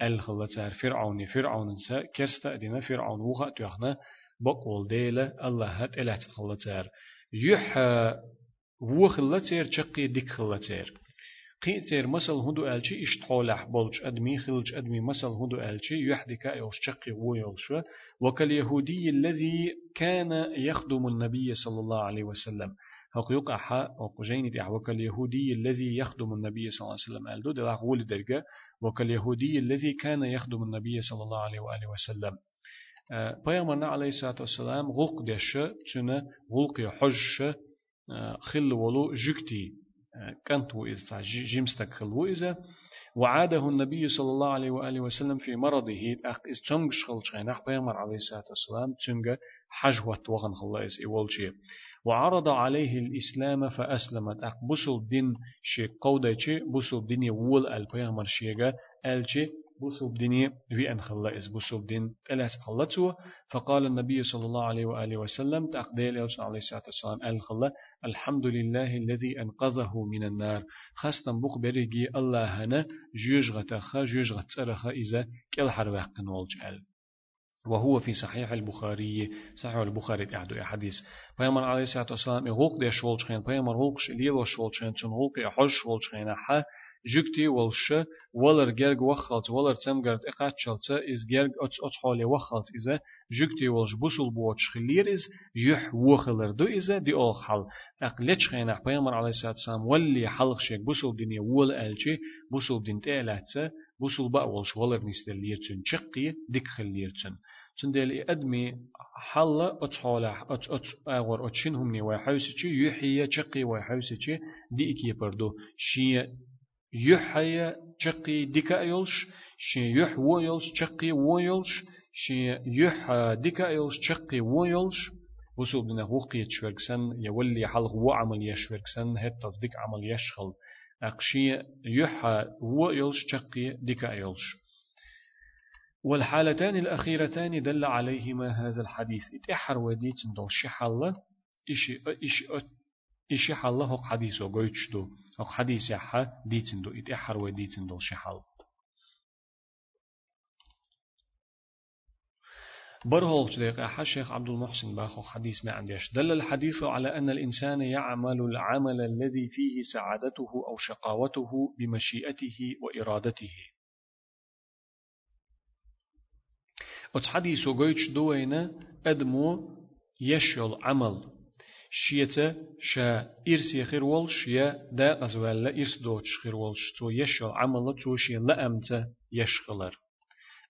الخلتار فرعون فرعون سا كرستا دينا فرعون وغا تيخنا بقول ديلا الله هات إلات خلتار يح وخلتار چقي ديك خلتار قيتير مسل هدو ألشي اشتحولح بولش أدمي خلج أدمي مسل هدو ألشي يحدك أيوش شقي ويوش وكاليهودي الذي كان يخدم النبي صلى الله عليه وسلم هق يقع وقجين دي وكاليهودي الذي يخدم النبي صلى الله عليه وسلم. قال دو دلاغ ول درجة وكاليهودي الذي كان يخدم النبي صلى الله عليه وآله وسلم. بيامرنا عليه الصلاة والسلام غلق دش تنا غلق يحج خل ولو جكتي كانت وإذا جيمستك خل وإذا وعاده النبي صلى الله عليه وآله وسلم في مرضه. أخ إز تنجش خلشين أخ بيامر عليه الصلاة والسلام تنجا حجوة وغن خلاص إيوالشي وعرض عليه الإسلام فأسلمت. أخ بسل دين شي قودة بسل دين يول البيامر شيغا ألشي بوسوب ديني في أن خلا إز بوسوب دين ألا خلتوا فقال النبي صلى الله عليه وآله وسلم تقديل عليه الصلاة والسلام الخلا الحمد لله الذي أنقذه من النار. خاصة بوق بريجي الله هنا جوج غتخا جوج غتسرخا إذا كل حرواق والجعل وهو في صحيح البخاري صحيح البخاري أحد حديث بيامر عليه الصلاة والسلام يغوق دي شولشخين بيامر غوق ليلو شولشخين تون غوق يحج شولشخين حا جكتي ولش ولر جرج وخلت ولر تمجرت إقاتشلت إز جرج أتس أتحولي وخلت إذا جكتي ولش بوسل بوتش خلير إز يح وخلر دو إذا دي أول حل. أقلتش خينا بيامر عليه الصلاة والسلام ولي حلق شيك بوسل دنيا ول ألشي بوسل دين تألاتsa بوسل بقى ولش ولر نستر ليرتن شقي ديك خليرتن تندل أدمي حل أتحولا أت أت أغور أتشنهم ني وحوسچي يحيى شقي وحوسچي دي إكي بردو. شي يحيى شقي ديكا يولش شي يح ويولش شقي ويولش شي يح ديكا يولش شقي ويولش وصل بنا وقيت شوركسن يولي حلق وعمل يشوركسن هت تصديق عمل يشغل. أقشي يح ويولش شقي ديكا يولش والحالتان الأخيرتان دل عليهما هذا الحديث اتحر وديت دو شحالة إشي إشي إشي حالة هو حديث وقويتش دو هو حديث يحا ديتن دو اتحر وديتن دو شحال برهولش دقيقة الشيخ عبد المحسن باخو حديث ما عنديش. دل الحديث على أن الإنسان يعمل العمل الذي فيه سعادته أو شقاوته بمشيئته وإرادته. وتس حديث وقويتش دوينة أدمو يشل عمل. شيتا شا إرسي خير والش يا دا غزوالا إرس دوتش خير والش. تو يشل عمل تو شي لأمت يشغلر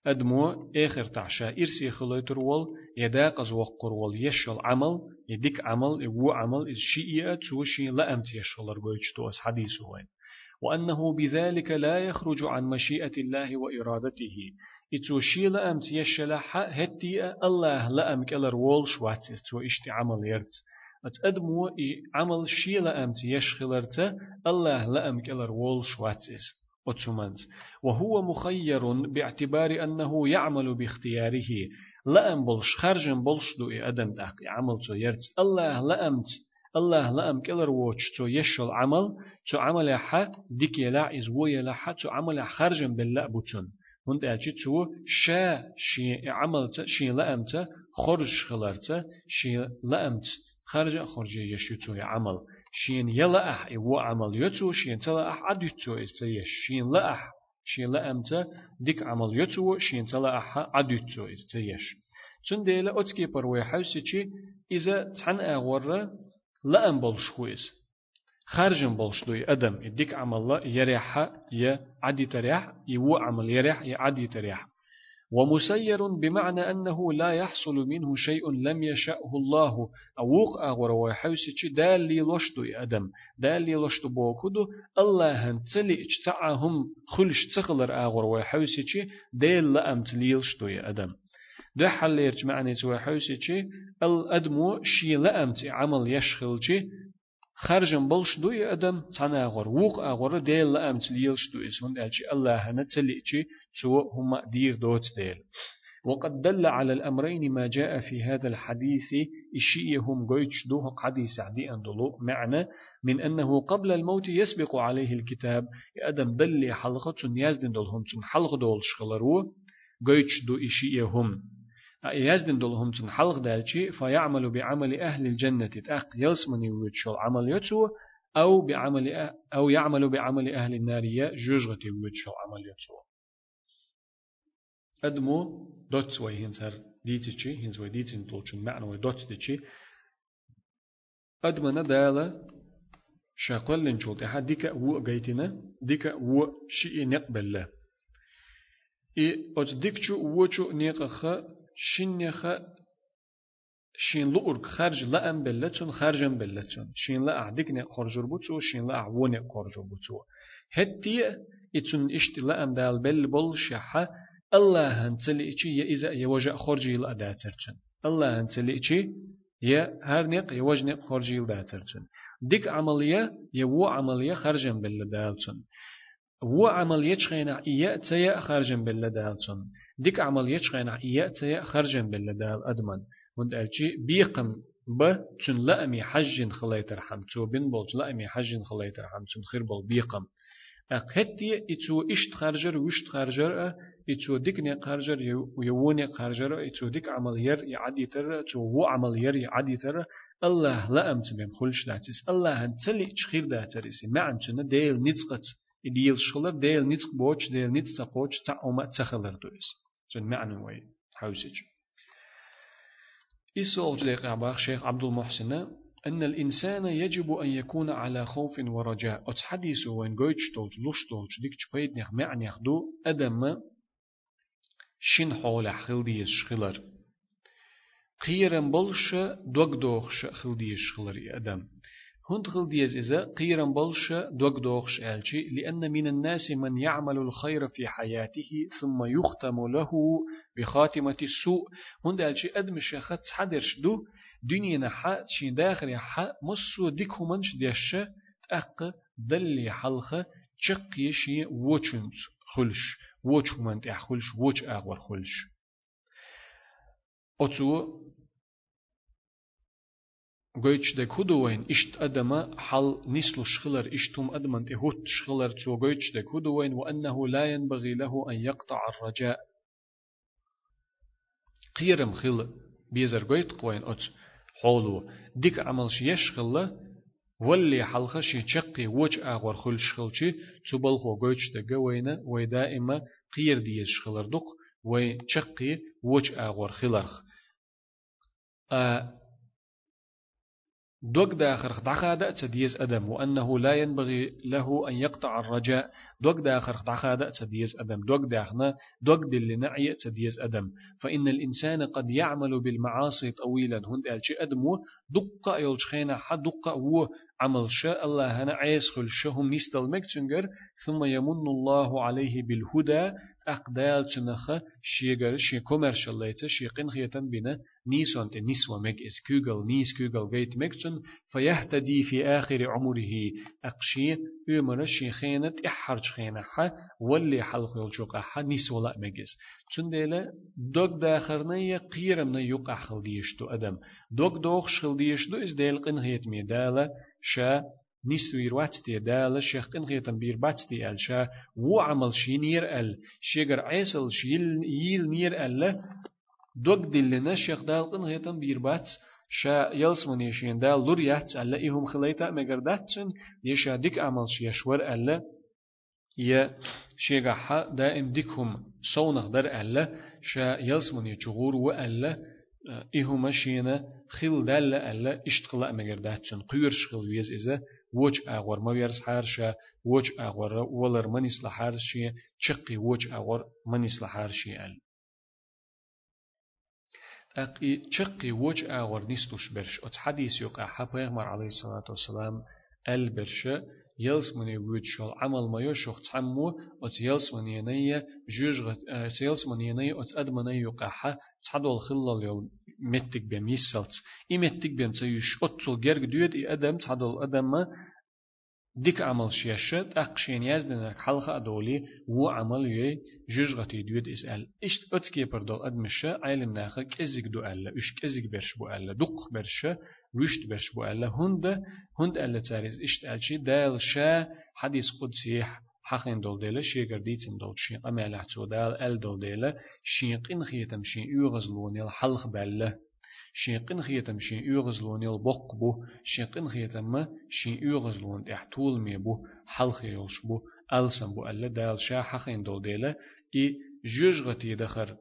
أدمو آخر تعشا. إرسي خليتر وال يدا قزوق وال يشل عمل يديك عمل يو عمل الشيئة تو شي لأمت يشغلر قويتش تو حديث وين. وأنه بذلك لا يخرج عن مشيئة الله وإرادته. إتو شي لأم تيشلح هتي الله لأم كالر وولش واتس تو إشتي عمل يرتس أتأدمو عمل شي لأم تيشخلرت الله لأم كالر وولش واتس أتسمنت وهو مخير باعتبار أنه يعمل باختياره. لأم بلش خرجن بلش دو أدم تحقي عمل تو يرتس. الله لأمت الله لأم كلر ووش تو يشل عمل تو عمل حا ديك يلا إز ويلا حا تو عمل خرجن بالله بوتون. هند أجي تو شا شي عملت شي لأمت خرج خلرت شي لأمت. خرج خرج يشتو عمل. شين يلا أح يو عمل يتو شين تلا أح عد يتو استيش شين لا أح شين لأمت ديك عمل يتو شين تلا أح عد يتو استيش تنديلا أتكي بروي حوسي إذا تحن أغورة لأم بولش خويز خارجن بولش دوي أدم يديك عمل يريح يا عدي تريح يو عمل يريح يا عدي تريح ومسير بمعنى أنه لا يحصل منه شيء لم يشأه الله. أوق أغور ويحوسي دال لي لشتو أدم دال لي لشتو بوكدو الله هنتلي اجتعهم خلش تغلر أغور ويحوسي دال لأم تليلشتو أدم. ده حل يرجمعني تو حوسي الأدمو شي لأمت عمل يشخل خرجن بلش دوي أدم تانا غور ووق أغور ديل لأمت ليلش دوي سون ألشي الله نتسلي تو هما دير دوت ديل. وقد دل على الأمرين ما جاء في هذا الحديث إشيهم قويتش دوه حديث عدي أندلو معنى من أنه قبل الموت يسبق عليه الكتاب. أدم دل حلقة يزدن دولهم حلقة دول شغلرو قويتش دو إشيهم يزدن دولهم تن حلق دالشي فيعمل بعمل أهل الجنة تأق يلسمني ويتشل عمل يتسو أو بعمل أه أو يعمل بعمل أهل النار جوجغتي ويتشل عمل يتسو أدمو دوت وي هنسر ديتشي هنس ديتن طولشن معنى وي دوت ديتشي. أدمنا دالة شاقل لنشوت إحا ديكا و جيتنا ديكا و شيء نقبل له. إي أت ديكشو وچو نيقخ شنيخ شين لؤرك خارج لا أم بلتون خارجم بلتون شين لا أعدك نق خرجر بوتو شين لا أعوني خرجر بوتو هتي إتون إشت لا أم دال بل بول شحة الله هنتلي إشي يا إذا يوجع خرجي لا داترتون الله هنتلي إشي يا هر نق يوجع نق خرجي لا داترتون ديك عملية يو عملية خرجم بل دالتون و عملية شخينا إيا تيا خرجم بل دالتون ديك عملية شخينا إيا تيا خرجم بل دال أدمن. وند ألشي بيقم ب تن لأمي حج رحم تو بن بول لأمي حج رحم تن خير بول بيقم. أقهتي إتو إشت خارجر وشت خارجر إتو ديك ني خارجر يوني خارجر إتو ديك عملير يعدي تر تو هو عملير يعدي تر الله لا أمت بهم خلش داتس. الله هنتلي تخير داترس معنى تن ديل نتقت ديل شخلر ديل نتق بوش ديل نتق بوش تا أما تخلر دوس تن معنى وي حوسج إسول جليق عباق شيخ عبد المحسن أن الإنسان يجب أن يكون على خوف ورجاء. أتحديث وين قويتش تولج لوش تولج ديك تبيد نخ معني خدو. أدم شين حول خلديش خلر قيرن بلش دوغ دوغش خلديش خلر أدم. هند خل ديز إذا قيرا بلش دوغ دوغش ألشي لأن من الناس من يعمل الخير في حياته ثم يختم له بخاتمة السوء. هند ألشي أدمش خط حدرش دو دنيا نحا شين داخل يحا مصو ديك منش ديش تأق دل حلخ چقي شي وچنت خلش وچ همانت اخلش وچ أغور خلش. أتو de kudowen isht adama hal nislu shkhlar ishtum adman tehut shkhlar تو kudowen wa annahu la yanbaghi lahu an yaqta' ar-raja' قيرم خل بيزر goit qoin ot حولو ديك عمل شيش خلا واللي حلقة شي تشقي وج أغور خل شخلشي تبل خو goich de goyna ويدائما قير ديش خلر دق وي تشقي وج أغور خلرخ دوك داخر دعخادة تديز أدم وأنه لا ينبغي له أن يقطع الرجاء. دوك داخر دعخادة تديز أدم. دوك داخنا دوك دل نعي تديز أدم. فإن الإنسان قد يعمل بالمعاصي طويلا. هند ألشي أدمو دقة يلشخينا حدقة هو عمل شاء الله هنا عيس خل شهم نستل مكتنجر ثم يمن الله عليه بالهدى أقدال تنخ شيغر شي كوميرشال ليتا شي قنخيتن بنا نيسون نسوة مك إس كوغل نيس كوغل جيت مكتن فيهتدي في آخر عمره. أقشي أمر شي خينة إحرج خينة حا واللي حلق يلشوق حا نسوة لا مكس تنديلا دوك داخرنا قيرمنا يقع خلديشتو أدم. دوك دوخ خلديشتو إز ديل قنخيت ميدالا شا نسوير واتتي دال شيخ قن بير باتتي ال شا و عمل شي نير ال شيغر عيسل شيل يل نير ال دوك دلنا شيخ دال قن بير بات. شا يلس من يشين دال لور يات ال ايهم خليتا مگر داتن يشا ديك عمل شي شور ال يا شيغا دائم ديكهم صونخ در ال شا يلس من يچغور و ال إهو مشينا خيل دل ألا اشتغل أمجر داتشن قير شغل ويز إذا وش أغور ما ويرس حارشة وش أغور ولر من يصلح حارشة شقي وش أغور من يصلح حارشة أل. أقي شقي وش أغور نستوش برش. أت حديث يقع حبيغمر عليه الصلاة والسلام أل برشة يلس من يود شال عمل ما يشوخ تعمو أت يلس من ينية جوج أت يلس من ينية أت أد من يقحة تعدل خلال يوم متك بيم يسلت إي متك بيم تيش أتل جرج ديود إي أدم تعدل أدم ديك عمل شيشت أقشين يزدنك حلقة أدولي و عمل يي جوجغتي ديود إسأل. إشت أتكي بردول أدمشة عيلم ناخا كزيك دو ألا إش كزيك برش بو ألا دق برشة وشت برش بو ألا هند هند ألا تاريز إشت ألشي دال شا حديث قدسي حقين دول ديلا شيغر ديتن دول شين أما لحتو دال أل دول ديلا شين قين خيتم شين يغزلون الحلق بألا. شيقن خيتم شين يغزلون البق بو شيقن خيتم شين يغزلون احتول مي بو حلق يلش بو ألسن بو ألا دال شا حقين دول ديلا إي جوجغتي دخر.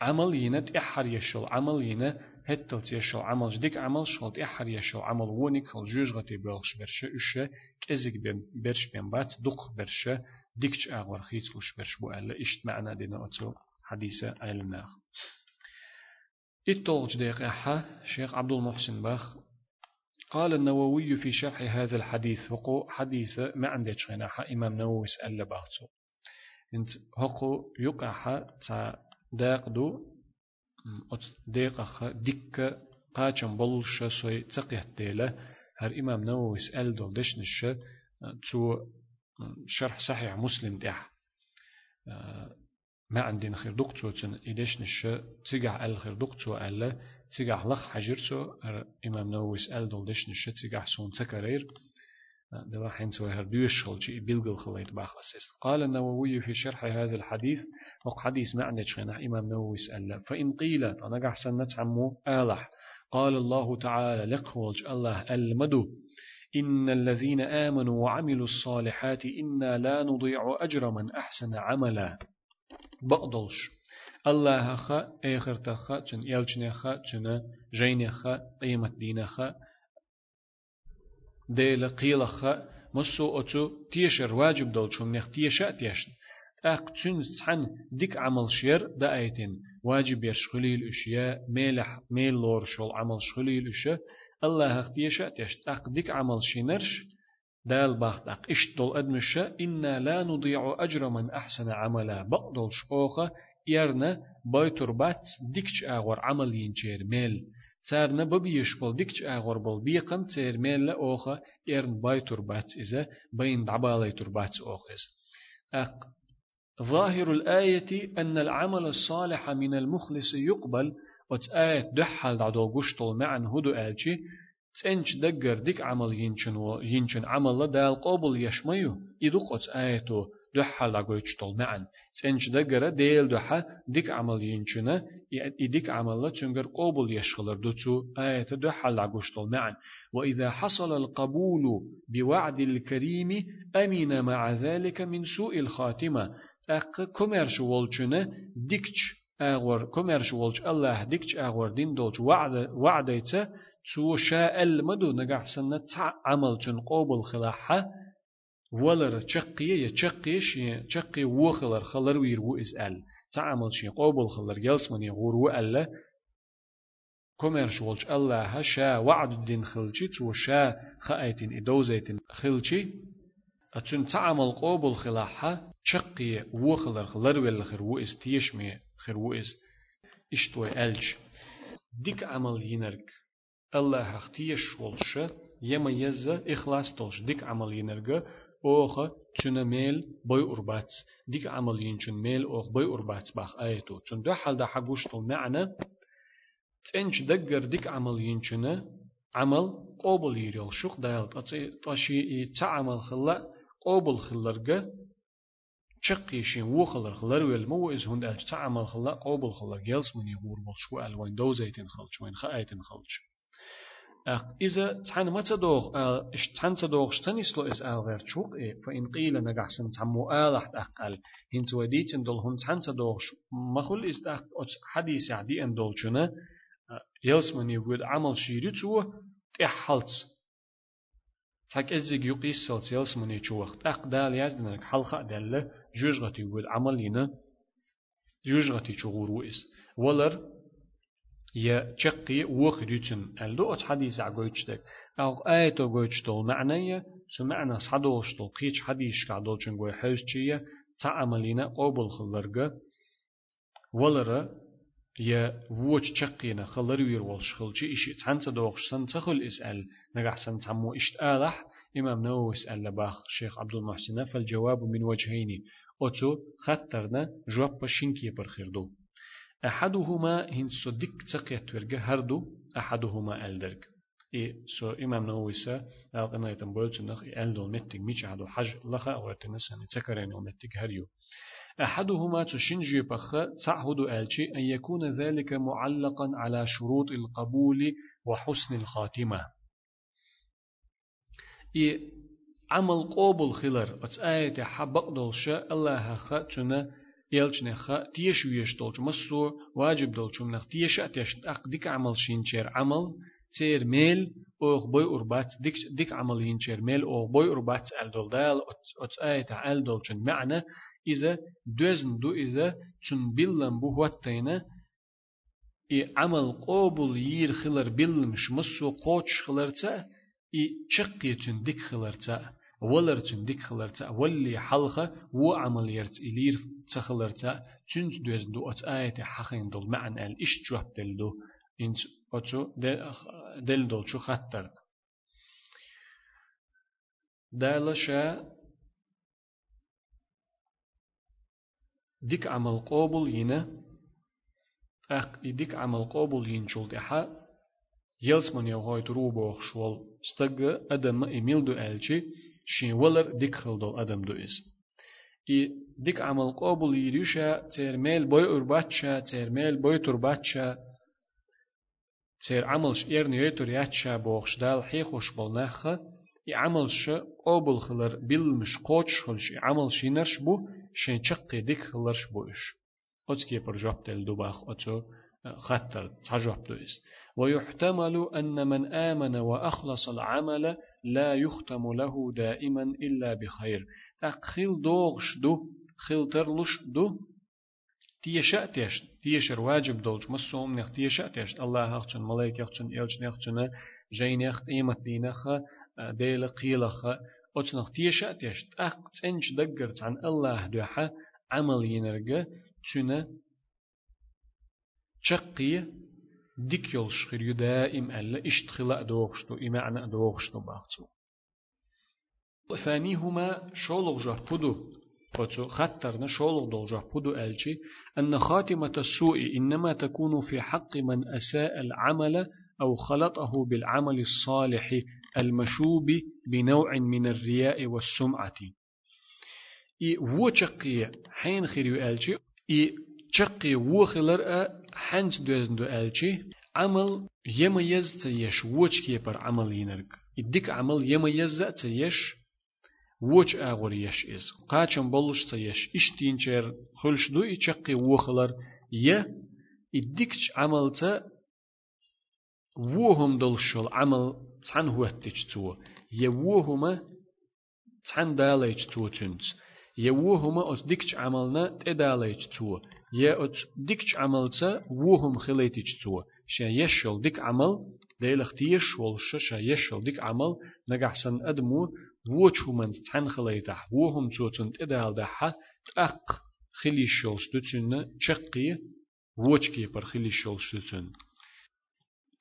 عمل ينا تأحر يشل عمل ينا هتل تيشل عمل جديك عمل شل تأحر يشل عمل ونك خل جوج غتي بلش برشة إشة كزك برش بين بات دق برشة ديكش أغور خيت لش برش بو ألا إشت معنا دينا أتو حديثة أيلناخ إتولج ديق أحا شيخ عبد المحسن باخ. قال النووي في شرح هذا الحديث وقو حديث ما عندي شغنا إمام نووي سأل باختو انت هقو يقع تا داقدو أت ديقخ ديك قاچم بلش سوي تقيه ديلا هر إمام نووي سأل دول دشنش تو شرح صحيح مسلم ديح. ما عندنا خير دكتور تن إدش نش تيجع أل خير دكتور ألا تيجع لخ حجرتو إمام نووي سأل دول دش نش تيجع سون تكرير. دلا حين سوى هردوش خلجي بيلغل خليت باخسس قال النووي في شرح هذا الحديث وق حديث معنى شخنا إمام نووي سأل فإن قيل أنا قح سنة عمو آلح. قال الله تعالى لقولج الله المدو. إن الذين آمنوا وعملوا الصالحات إنا لا نضيع أجر من أحسن عملا. بقدلش. الله خا آخر تخا جن يلجن خا جن جين خا قيمة دين خا ديل قيل خا مسو أتو تيشر واجب دول شم نخ تيشأ تيشن. أق تن تحن ديك عمل شير دايتين واجب يشغلي الأشياء ميلح ميل لور شول عمل شغلي الأشياء الله اختيشا تيش أق ديك عمل شينرش دال باخت أق إشتول أدمشا إنا لا نضيع أجر من أحسن عملا. بقدل شقوخة يرنا بايتر بات ديكش أغور عمل ينجير ميل. تارنا ببيش بول ديكش أغور بول بيقن تير ميل لأوخة يرن بايتر بات إذا بين دعبالي تربات أوخز. أق ظاهر الآية أن العمل الصالح من المخلص يقبل وتآية دحل دعدو قشطل معن هدو آلشي تنش دقر ديك عمل ينشن و ينشن عمل دال قبل يشميو يدق ات آيتو دحا لاغويتش طول معن تنش دقر ديل دحا ديك عمل ينشن يديك عمل تنقر قبل يشغلر دوتو آيت دحا لاغوش طول معن وإذا حصل القبول بوعد الكريم أمين مع ذلك من سوء الخاتمة أق كوميرش والچنه ديكش أغور كوميرش والچ الله ديكش أغور دين دولچ وعد وعديته تو شاء المدو نجح سنة تع عمل تن قوبل خلاحة ولر تشقية يتشقيش تشقي وخلر خلر وير وإسأل تعمل شي قوبل خلر جلس من يغور وألا كوميرش ولش الله شا وعد الدين خلشي تو شا خايتين إدوزيتين خلشي أتون تعمل قوبل خلاحة تشقي وخلر خلر وير خير وإس تيشمي خير وإس إشتوي ألش ديك عمل ينرك الله اختيش ولش يما يزا إخلاص تولش ديك عمل ينرغ اوخ چون ميل بوي أربات ديك عمل ينچون ميل اوخ بوي أربات باخ آيتو چون دو حال دا حقوش طول معنى تنش دقر ديك عمل ينچون عمل قوبل يريل شوق دايل تاشي تعمل خلا قوبل خلرغ چقيشين وخلر خلر ويل مو إز هند ألش تعمل خلا قوبل خلر. جلس من يغور بول شو ألوين دوزيتين خلش وين خايتين خلش إذا تحن ما تدوغ إش تحن تدوغ شتنسلو إز آل غير شوق إيه فإن قيل نجحسن تحمو آلحت أقل هنت وديتن دول هم تحن تدوغ مخل إز تأق حديث عدي أن دول شنا يلسمن يقول عمل شيرتو تحلت تاك إزيق يقيس سلت يلسمن يشوخ تأق دال يزدنك حلقة دالة جوجغتي يقول عمل ينا جوجغتي شغور وإز. ولر يا تشقي وخ ريتن الدو أت حديث عقويتشتك؟ أو ايتو قويتشتول معنية؟ سو معنى صدوشتول قيش حديث قادول چنگوي حوشتشية تعملين قوبل خلرغ ولرا يا ووش تشقينا خلر وير والش خلشي إشي تحنت دوغشتن تخل إسأل. نجحسن تمو إشت آلح. إمام نووي إسأل لباخ شيخ عبد المحسن فالجواب من وجهين أتو خطرنا جواب شنكي برخيردو. أحدهما هن صدق تقيت ورقة هردو أحدهما ألدرق إيه سو إمام نووي سا ألقنا يتنبولت نخ ألدول متك ميش عدو حج لخا أو تنسان تكرين ومتك هريو أحدهما تشنجي بخ تعهد ألشي أن يكون ذلك معلقا على شروط القبول وحسن الخاتمة. إيه عمل قوبل خلر أتآية حبق دولشا الله خاتنا يلش نخا تيش ويش دولش مسو واجب دولش منخ تيش أتيش أق ديك عمل شينشير عمل تير ميل أوغ بوي أربات ديك ديك عمل ينشير ميل أوغ بوي أربات ألدول دال أت آية ألدولشن معنى إذا دوزن دو إذا تن بلن بو واتينا إي عمل قوبل يير خلر بلمش مسو قوتش خلرتا إي چقي تن ديك خلرتا ولرتن ديك خلرتا ولي حلقة و عمل يرت إلير تخلرتا تنج دوز دو أت آية حقين دول معن ال إش جواب دل دو إنت أتو دل دول شو خطر دالشا ديك عمل قابل ينا أخ ديك عمل قابل ينشول دحا يلسمن يوهاي تروبوخ شوال استغ أدم إميل دو ألشي شين ولر ديك خلدول أدم دو إس إي ديك عمل قابل يريشا تيرميل بوي أرباتشا تيرميل بوي ترباتشا تير عملش إيرني يتر ياتشا بوخش دال حيخوش بالنخة إي عملش قابل خلر بالمش قوتش خلش. إي عملش ينرش بو شين چقي ديك خلرش بوش أتكي پر جواب تل دوباخ أتو خطر تجواب دويس ويحتمل أن من آمن وأخلص العمل لا يختم له دائما إلا بخير. تقخيل دوغش دو خيل ترلش دو تيشا تيش تيشر واجب دولج مسوم نخ تيشا تيش الله هخشن ملايك هخشن إلج نخشن جين يخت إيمت دينخ ديل قيلخ. أتنخ تيشا تيش تأق تنش دقرت عن الله دوحة عمل ينرجع تشنا شقي ديك يلش خير دائم ألا اشتخلا دوغشتو إمعنى دوغشتو باغتو ثانيهما شولغ جه بدو فتو خطرنا شولغ دول جه بدو ألشي أن خاتمة السوء إنما تكون في حق من أساء العمل أو خلطه بالعمل الصالح المشوب بنوع من الرياء والسمعة. إي وچقي حين خيريو ألشي إي چقي وخلر حنت دوزن دو ألشي عمل يما يز تيش وچ كيبر عمل ينرق إدك عمل يما يز تيش وچ آغور يش إز قاچم بلوش تيش إشتينچر خلش دو إچقي وخلر يه إدكش عمل تا وهم دلشل عمل تان هوتش تو يوهما تان داليش تو تنت يوهما أت دكش عملنا تداليش تو يا أت دكش عملتا وهم خليتش تو شا يشل دك عمل ديلخ تيشول شا يشل دك عمل نجحسن أدمو وچو من تان خليتح. وهم توتن تدال دحا تأق خليشول شتوتن چقي وچكي پر خليشول شتوتن.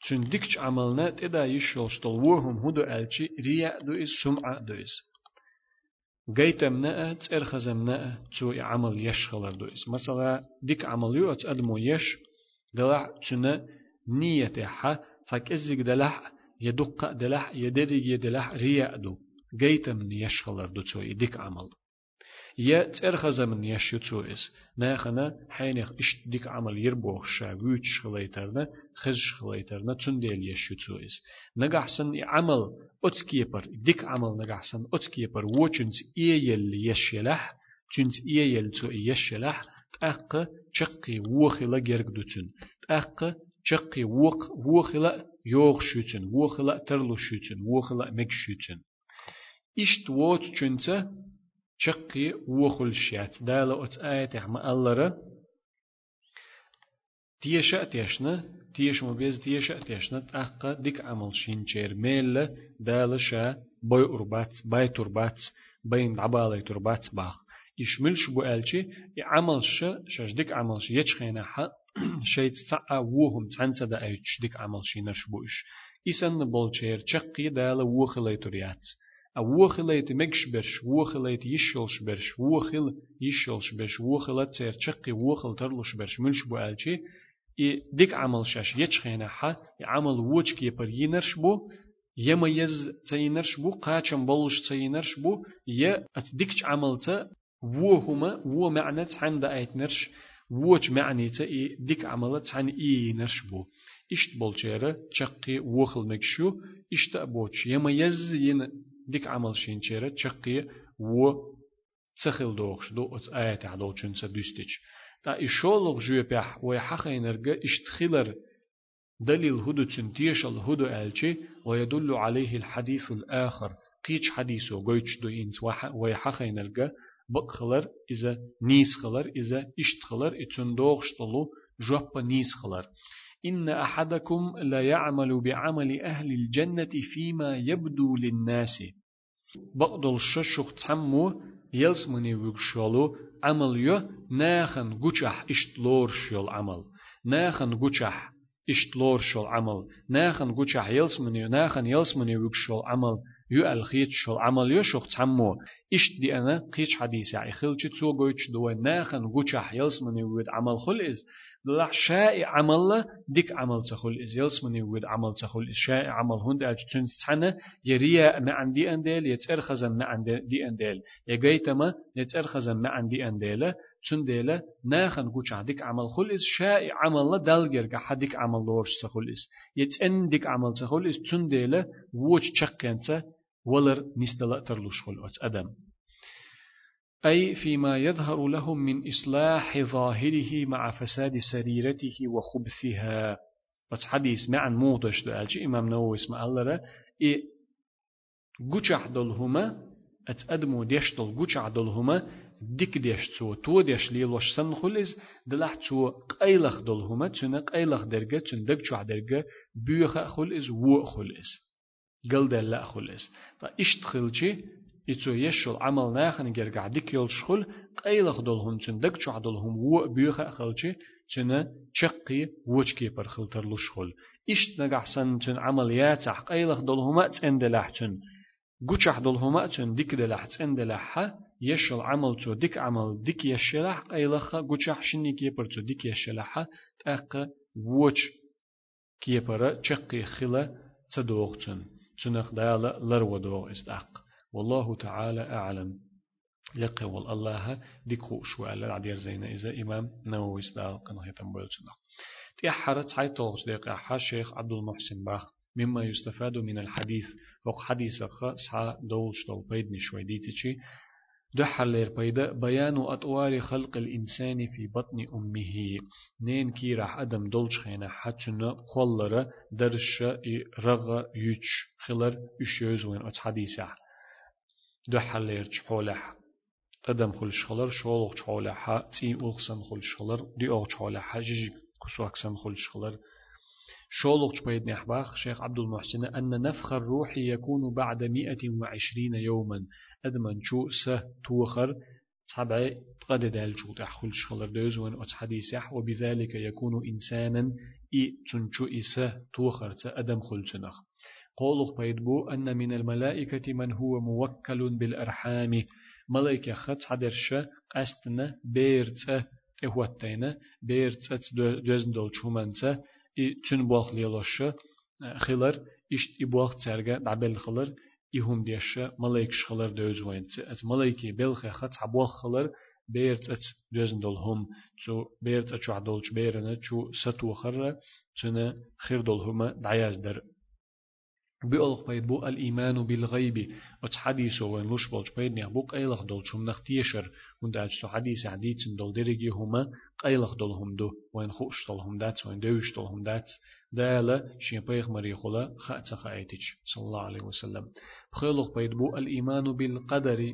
تون ديكش عملنا تدا يشول شتول وهم هدو ألشي رياء دو إز سمعة دو إز جيتم نأ ترخزم نأ تو عمل يشخلر دو إز مثلا ديك عمل يو أدمو يش دلع تنا نية حا تاك إزيك دلح يدق دلح يدري دلح رياء دو جيتم يشخلر دو تو ديك عمل يا ترخز من يشيتو إس. ناخنا حينخ إش ديك عمل يربوخ شا ويتش خليترنا خز خليترنا تنديل يشيتو إس. نجحسن عمل أتكيبر ديك عمل نجحسن أتكيبر وچنت إيل يشيلح چنت إيل تو يشيلح تأق چقي وخلا جرق دوتن تأق چقي وق وخلا يوغ شوتن وخلا ترلو شوتن وخلا مك شوتن إشت ووت چنت شقي وخل شيات دالة أت آية عما ألرا تيشا تيشنا تيش مبيز تيشا تيشنا تأقى ديك عمل شين شير ميل دالة شا باي أربات باي تربات بين عبالي تربات باخ يشملش بو ألشي عمل شا شاش ديك عمل شي يتشخينا حق شيت تسعى وهم تعنسى دا أيتش ديك عمل شي نرشبوش إسان بولشير تشقي دالة وخلي تريات ووخليت مكش برش ووخليت يشلش برش ووخل يشلش برش ووخل تير تشقي ووخل ترلش برش منش بو ألشي إي ديك عمل شاش يتشخينا حا عمل ووچ كي پر ينرش بو يما يز تينرش بو قاچم بولش تينرش بو يا اتديكش عملتا وهما و معنى عند ايتنرش ووچ معني تا إي ديك عملت عن إي نرش بو إشت بولشيرة تشقي ووخل مكشو إشت أبوش يما يز ين ديك عمل شين شيرة تشقي و تسخل دوخش دو ات آيات عدو چنسا دوستيش تا إشولغ جوه بيح ويحقينرغ اشتخلر دليل هدو تنتيش الهدو ألشي ويدل عليه الحديث الآخر. قيش حديثو؟ قويتش دو إنس ويحخين الجا بقخلر إذا نيس خلر إذا إشت خلر إتندوغ شطلو جواب نيس خلر إن أحدكم لا يعمل بعمل أهل الجنة فيما يبدو للناس. بقدل الششخ تسمو يلسمني وكشولو عمل يو ناخن قوشح إشتلور شول عمل. ناخن قوشح إشتلور شول عمل. ناخن قوشح يلسمني ناخن يلسمني وكشول عمل. يو الخيت شول عمل يو شخ تحمو. إشت دي أنا قيش حديث يعني خلش تو قويتش دو ناخن قوشح يلسمني ود عمل خل إز لح شائع عمل ديك عمل تخل إز يلسمني ود عمل تخل إز شائع عمل هند أج تنسحنا يريا ما عندي أنديل يتأرخزن ما عندي دي أنديل. يجيتما يتأرخزن ما عندي أنديل تنديل ناخن قوشح ديك عمل خل إز شائع عمل دالجر حديك عمل لورش تخل إز. يتأن ديك عمل تخل إز تنديل ووش تشكنت ولر نستلا ترلوش خل أدم. أي فيما يظهر لهم من إصلاح ظاهره مع فساد سريرته وخبثها. حديث معن موضش دالجي إمام نووي اسم الله إي قوشح دلهما أتأدمو ديش دل قوشح دلهما ديك ديش تو تو ديش ليلوش سن خلز دلح تو قيلخ دلهما تنا قيلخ درجة تن دك شو درجة بيخ خلز و خلز قل دل خلز فإشت خلجي إتو يشل عمل ناخن جرجع ديك يول شخل قيلخ دولهم تن دك شو عدلهم و بيخ خلشي تنا تشقي وجكي بر خلتر لشخل إشت نجح سن تن عمليات قيلخ دولهم تندلح تن قوشح دولهم تن ديك دلح تندلح يشل عمل تو ديك عمل ديك يشلح قيلخ قوشح شني كي بر تو ديك يشلح تاق وج كي بر تشقي خلا تدوغتن تنخ دالا لرو دوغ استاق والله تعالى أعلم. يقي والله ديكو شو على العدير زينا إذا إمام نووي سدال قناة تنبولتنا تيحرت حي توغش ديق شيخ عبد المحسن باخ مما يستفاد من الحديث. وق حديث خ سعى دولش دول بيد نشوي ديتشي دحلير بيدا بيان أطوار خلق الإنسان في بطن أمه. نين كي راح أدم دولش خينا حتشنا قولر درش رغ يوش خلر يشيوز وين أت حديثة دو حلير چحولح قدم خل شخلر شولغ چحولح تي أغسن خل شخلر دي أغ چحولح جيج كسوكسن خل شخلر شولغ چبيد نحباخ شيخ عبد المحسن أن نفخ الروح يكون بعد مئة وعشرين يوما أدمن شو سه توخر تبع قد دال شو تحخل شخلر دوزون أت حديثح وبذلك يكون إنسانا إي تنشو إسه توخر أدم خل قولق بيدبو أن من الملائكة من هو موكل بالأرحام. ملائكة خط حدرش قستنا بيرت إهوتينا بيرت دوزن دول شومنت إي تن بوخ ليلوش خلر إشت إبوخ ترغى دعبل خلر إهم ديش ملائك شخلر دوز وين أت ملائكة بلخ خط حبوخ خلر بيرت أت دوزن دول هم تو بيرت أتشو عدولش بيرنا تو ستو خر تنا خير دول هما دعياز در بيولخ بيد بو الإيمان بالغيب. وتحديثه وين لش بولش بيد نه بو قيلخ دول شم نختيشر وند أجتو حديث عديد دول درجي هما قيلخ دول هم دو. وين خوش دول هم دات وين دوش دول هم دات دالا شين بيخ مري خلا خأت خأيتش صلى الله عليه وسلم. بخيلخ بيد بو الإيمان بالقدر.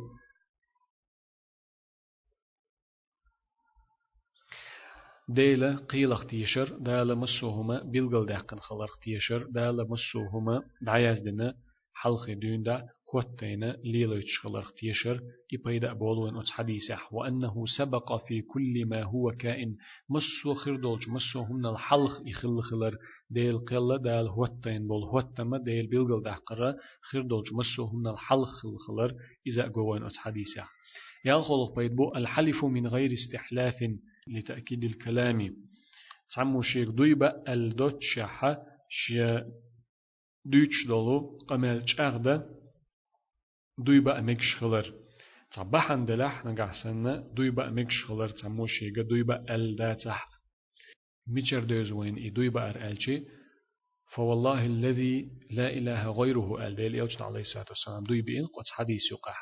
ديلا قيلخ تيشر دالا مسوهما بيلغل داقن خلق تيشر دالا مسوهما دعياز دنا حلق دون دا خوتينا ليلوش خلق تيشر إبايدا بولوين أتس حديثة وأنه سبق في كل ما هو كائن. مسو خردولش مسو هم الحلق يخل خلر ديل قلة دال هوتين بول هوتما ديل بيلغل داقرة خردولش مسو هم الحلق خلر إذا قوين أتس حديثة يال خلق بيد بو الحلف من غير استحلاف. لتأكيد الكلام. تعمو شيك دويبا الدوتشاحة شيا دوتش دولو قمال چاغدا دويبا أمكش خلر تعبحن دلح نقحسنا دويبا أمكش خلر تعمو شيك دويبا الداتح ميشر دوز وين إي دويبا أرألشي فوالله الذي لا إله غيره قال ديل يوجد عليه الصلاة والسلام دوي بإن قد حديث يقع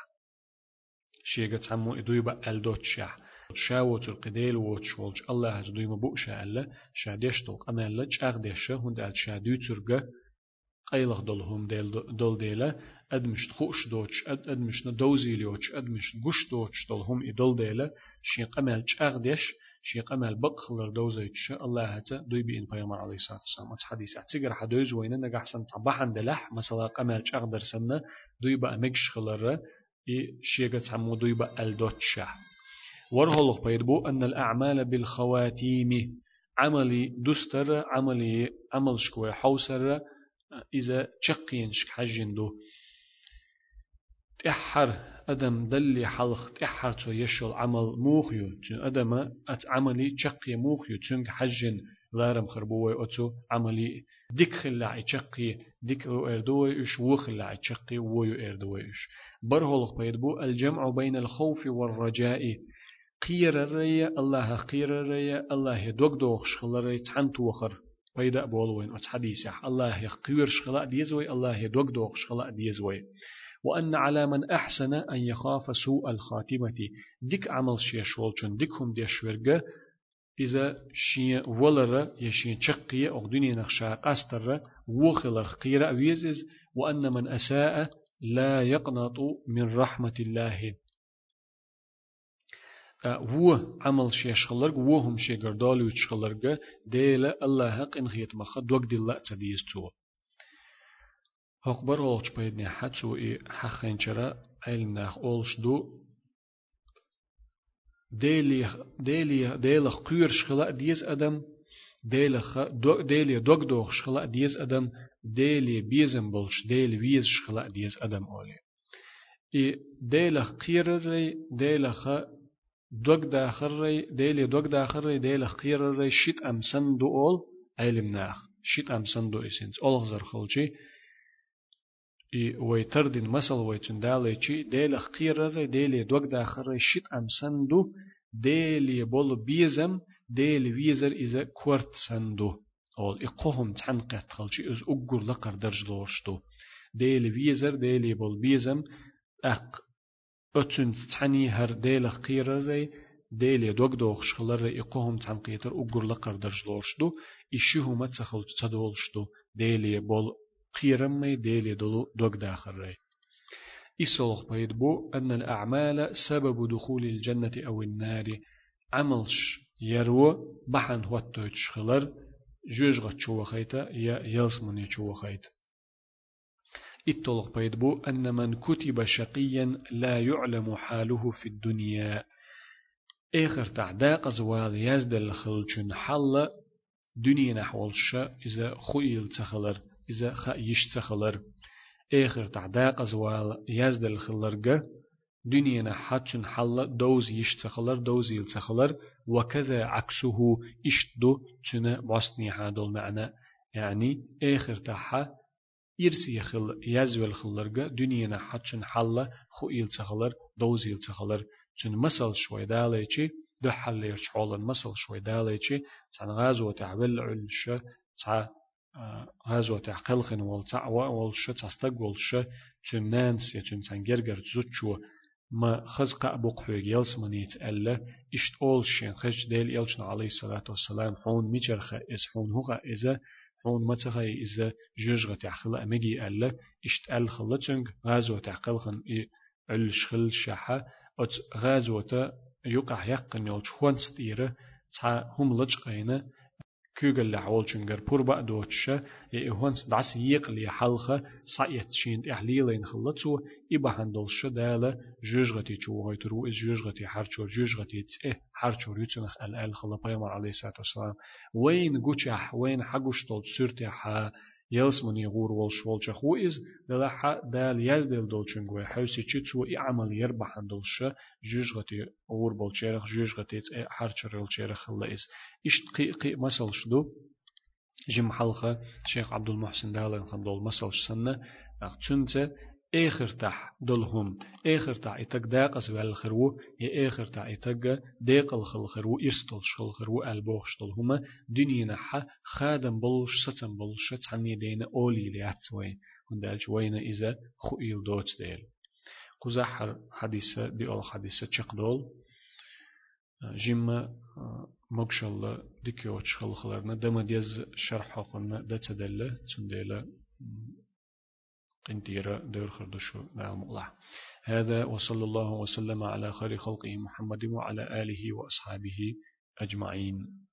شيغا تعمو إدويبا ألدوت شاح. شاوت القديل ووت شولج الله دويما بؤشا ألا شاديش دول أمالا جاغ ديشا هند أل شادو ترغا قيلغ دولهم ديل دول ديلا أدمش خوش دوتش. أد أدمش ندوزي ليوتش. أدمش قش دوتش. دولهم إدول ديلا شين قمال جاغ ديش. شين قمال بقخلر دوزيتش الله هتا دوي بين بيامر عليه الصلاة أتش حديث. أتسيقر حدوز وين نجح سن صباحا دلح. مثلا قمال جاغ درسنا دوي بقى مكش خلر إي شيغة تعمو دوي بقى ألدوتشا. ورهلق بيدبو أن الأعمال بالخواتيم عملي دستر عملي عمل شكوى حوسر إذا تشقينش حجين دو تحر أدم دلي حلق تحر تو يشل عمل موخيو تن أدم أت عملي تشقي موخيو تن حجين لارم خربوي أتو عملي ديك خلا تشقي ديك أو اردوي اش وخلا تشقي ويو اردوي اش برهولق بيدبو الجمع بين الخوف والرجاء. قير الريا الله قير الريا الله دوغ دوغ شخلري تحنت وخر بيدا بولوين أت حديث الله يقير شخلا ديزوي الله دوغ دوغ شخلا ديزوي وأن على من أحسن أن يخاف سوء الخاتمة ديك عمل شيء شولشن ديكهم دي شورغة إذا شيء ولر يشين شقية أو دنيا نخشى قستر وخلر قيرة ويزز وأن من أساء لا يقنط من رحمة الله هو عمل شيء شغلرق وهم شيء قردالو شغلرق ديلا الله حق إن خيط مخ دوك دي الله تديستو هقبر أولش بيدني حتسو إي حخين شرا علم ناخ أولش دو ديلي ديلي ديلي قير شخلا ديز أدم ديلي دو ديلي دوغ دوغ شخلا ديز أدم ديلي بيزم بولش ديلي ويز شخلا ديز أدم أولي إي ديلي قير ري دوغ داخر ري ديلي دوغ داخر ري ديلي قير ري شيت أم سندو أول علم ناخ شيت أم سندو إسنس أولغزر خلجي إي ويتردن مسل ويتن دالي چي ديل خيرر ديل دوغ داخر شيت أم سندو ديل بول بيزم ديل ويزر إذا كورت سندو. أول إقوهم تحنقت خلشي إز أقر لقر درج لورشتو ديل ويزر ديل بول أتن تحني هر ديل خيرر ديل دوغ دوغ شخلر إقوهم تحنقيتر أقر لقر درج لورشتو إشيهم تسخل تدولشتو ديل بول قيرمي ديلي دلو دوك داخل ري إسولغ بيد بو أن الأعمال سبب دخول الجنة أو النار. عملش يرو بحن هو التوتش خلر جوجغة تشوى خيتا يا يلسمني تشوى خيت اتلغ بيد بو أن من كتب شقيا لا يعلم حاله في الدنيا. آخر تعداق زوال يزدل خلچن حل دنيا نحولش إذا خويل تخلر إذا خا يشتخلر آخر تعداق أزوال يزد الخلرقة دنيا حتشن حل دوز يشتخلر دوز يلتخلر وكذا عكسه اشتدو تنا بوسني هذا المعنى يعني آخر تاحا إرسي خل يزول خلرقة دنيا حتشن حل خو يلتخلر دوز يلتخلر تن مسل شوي داليتي ده حل يرشعول المسل شوي داليتي تن غازو تعبل علش تع غازو تعقل خن والتع والش تستق والش تمنانس يتم تنجرجر زوتشو ما خزق أبو قحويق يلس منيت ألا إشت أول شين خش ديل يلشنا عليه الصلاة والسلام حون ميجرخ إز حون هوغا إذا حون متخي إذا جوجغة تعقل أمجي ألا إشت أل خلتنج غازو تعقل خن الشخل شحة أت غازو يقع يقن يلش خوانستيرة تا هم لجقينه كوغل لحول شنجر بوربا دوتشا يهونس دعس يقلي حلخة سايت شين تحليلين خلطو إبا هندلش دالة جوجغتي چو هاي ترو إز جوجغتي حرچور جوجغتي تسئ حرچور يتنخ الأل خلا بيامر عليه الصلاة والسلام وين قوشح وين حقوش تول سورتي حا يلس من يغور والش والش خو إز دلح دال يزدل دولشن جوي حوسي تشتو إي عمل يربح عندلش جوجغتي غور بالشيرخ جوجغتي حرشر الشيرخ الله إز إشت قي قي مسل شدو جم حلقة شيخ عبد المحسن دالن خمدول مسل سنة أختنت آخر تح دلهم آخر تح إتق داق أسوال خرو يا آخر تح إتق داق الخل خرو إرستل شخل خرو ألبوخ شتلهما دنيا نحا خادم بلش ستم بلش تعني دين أولي لياتوي هندالج وين إذا خوئيل دوت ديل. قزحر حديثة دي أول حديثة تشقدول جيما مقشل ديكيو تشخل خلرنا دم ديز شرح قلنا دا قنتيرا دور خردشو نعم الله. هذا وصلى الله وسلم على خير خلقه محمد وعلى آله وأصحابه أجمعين.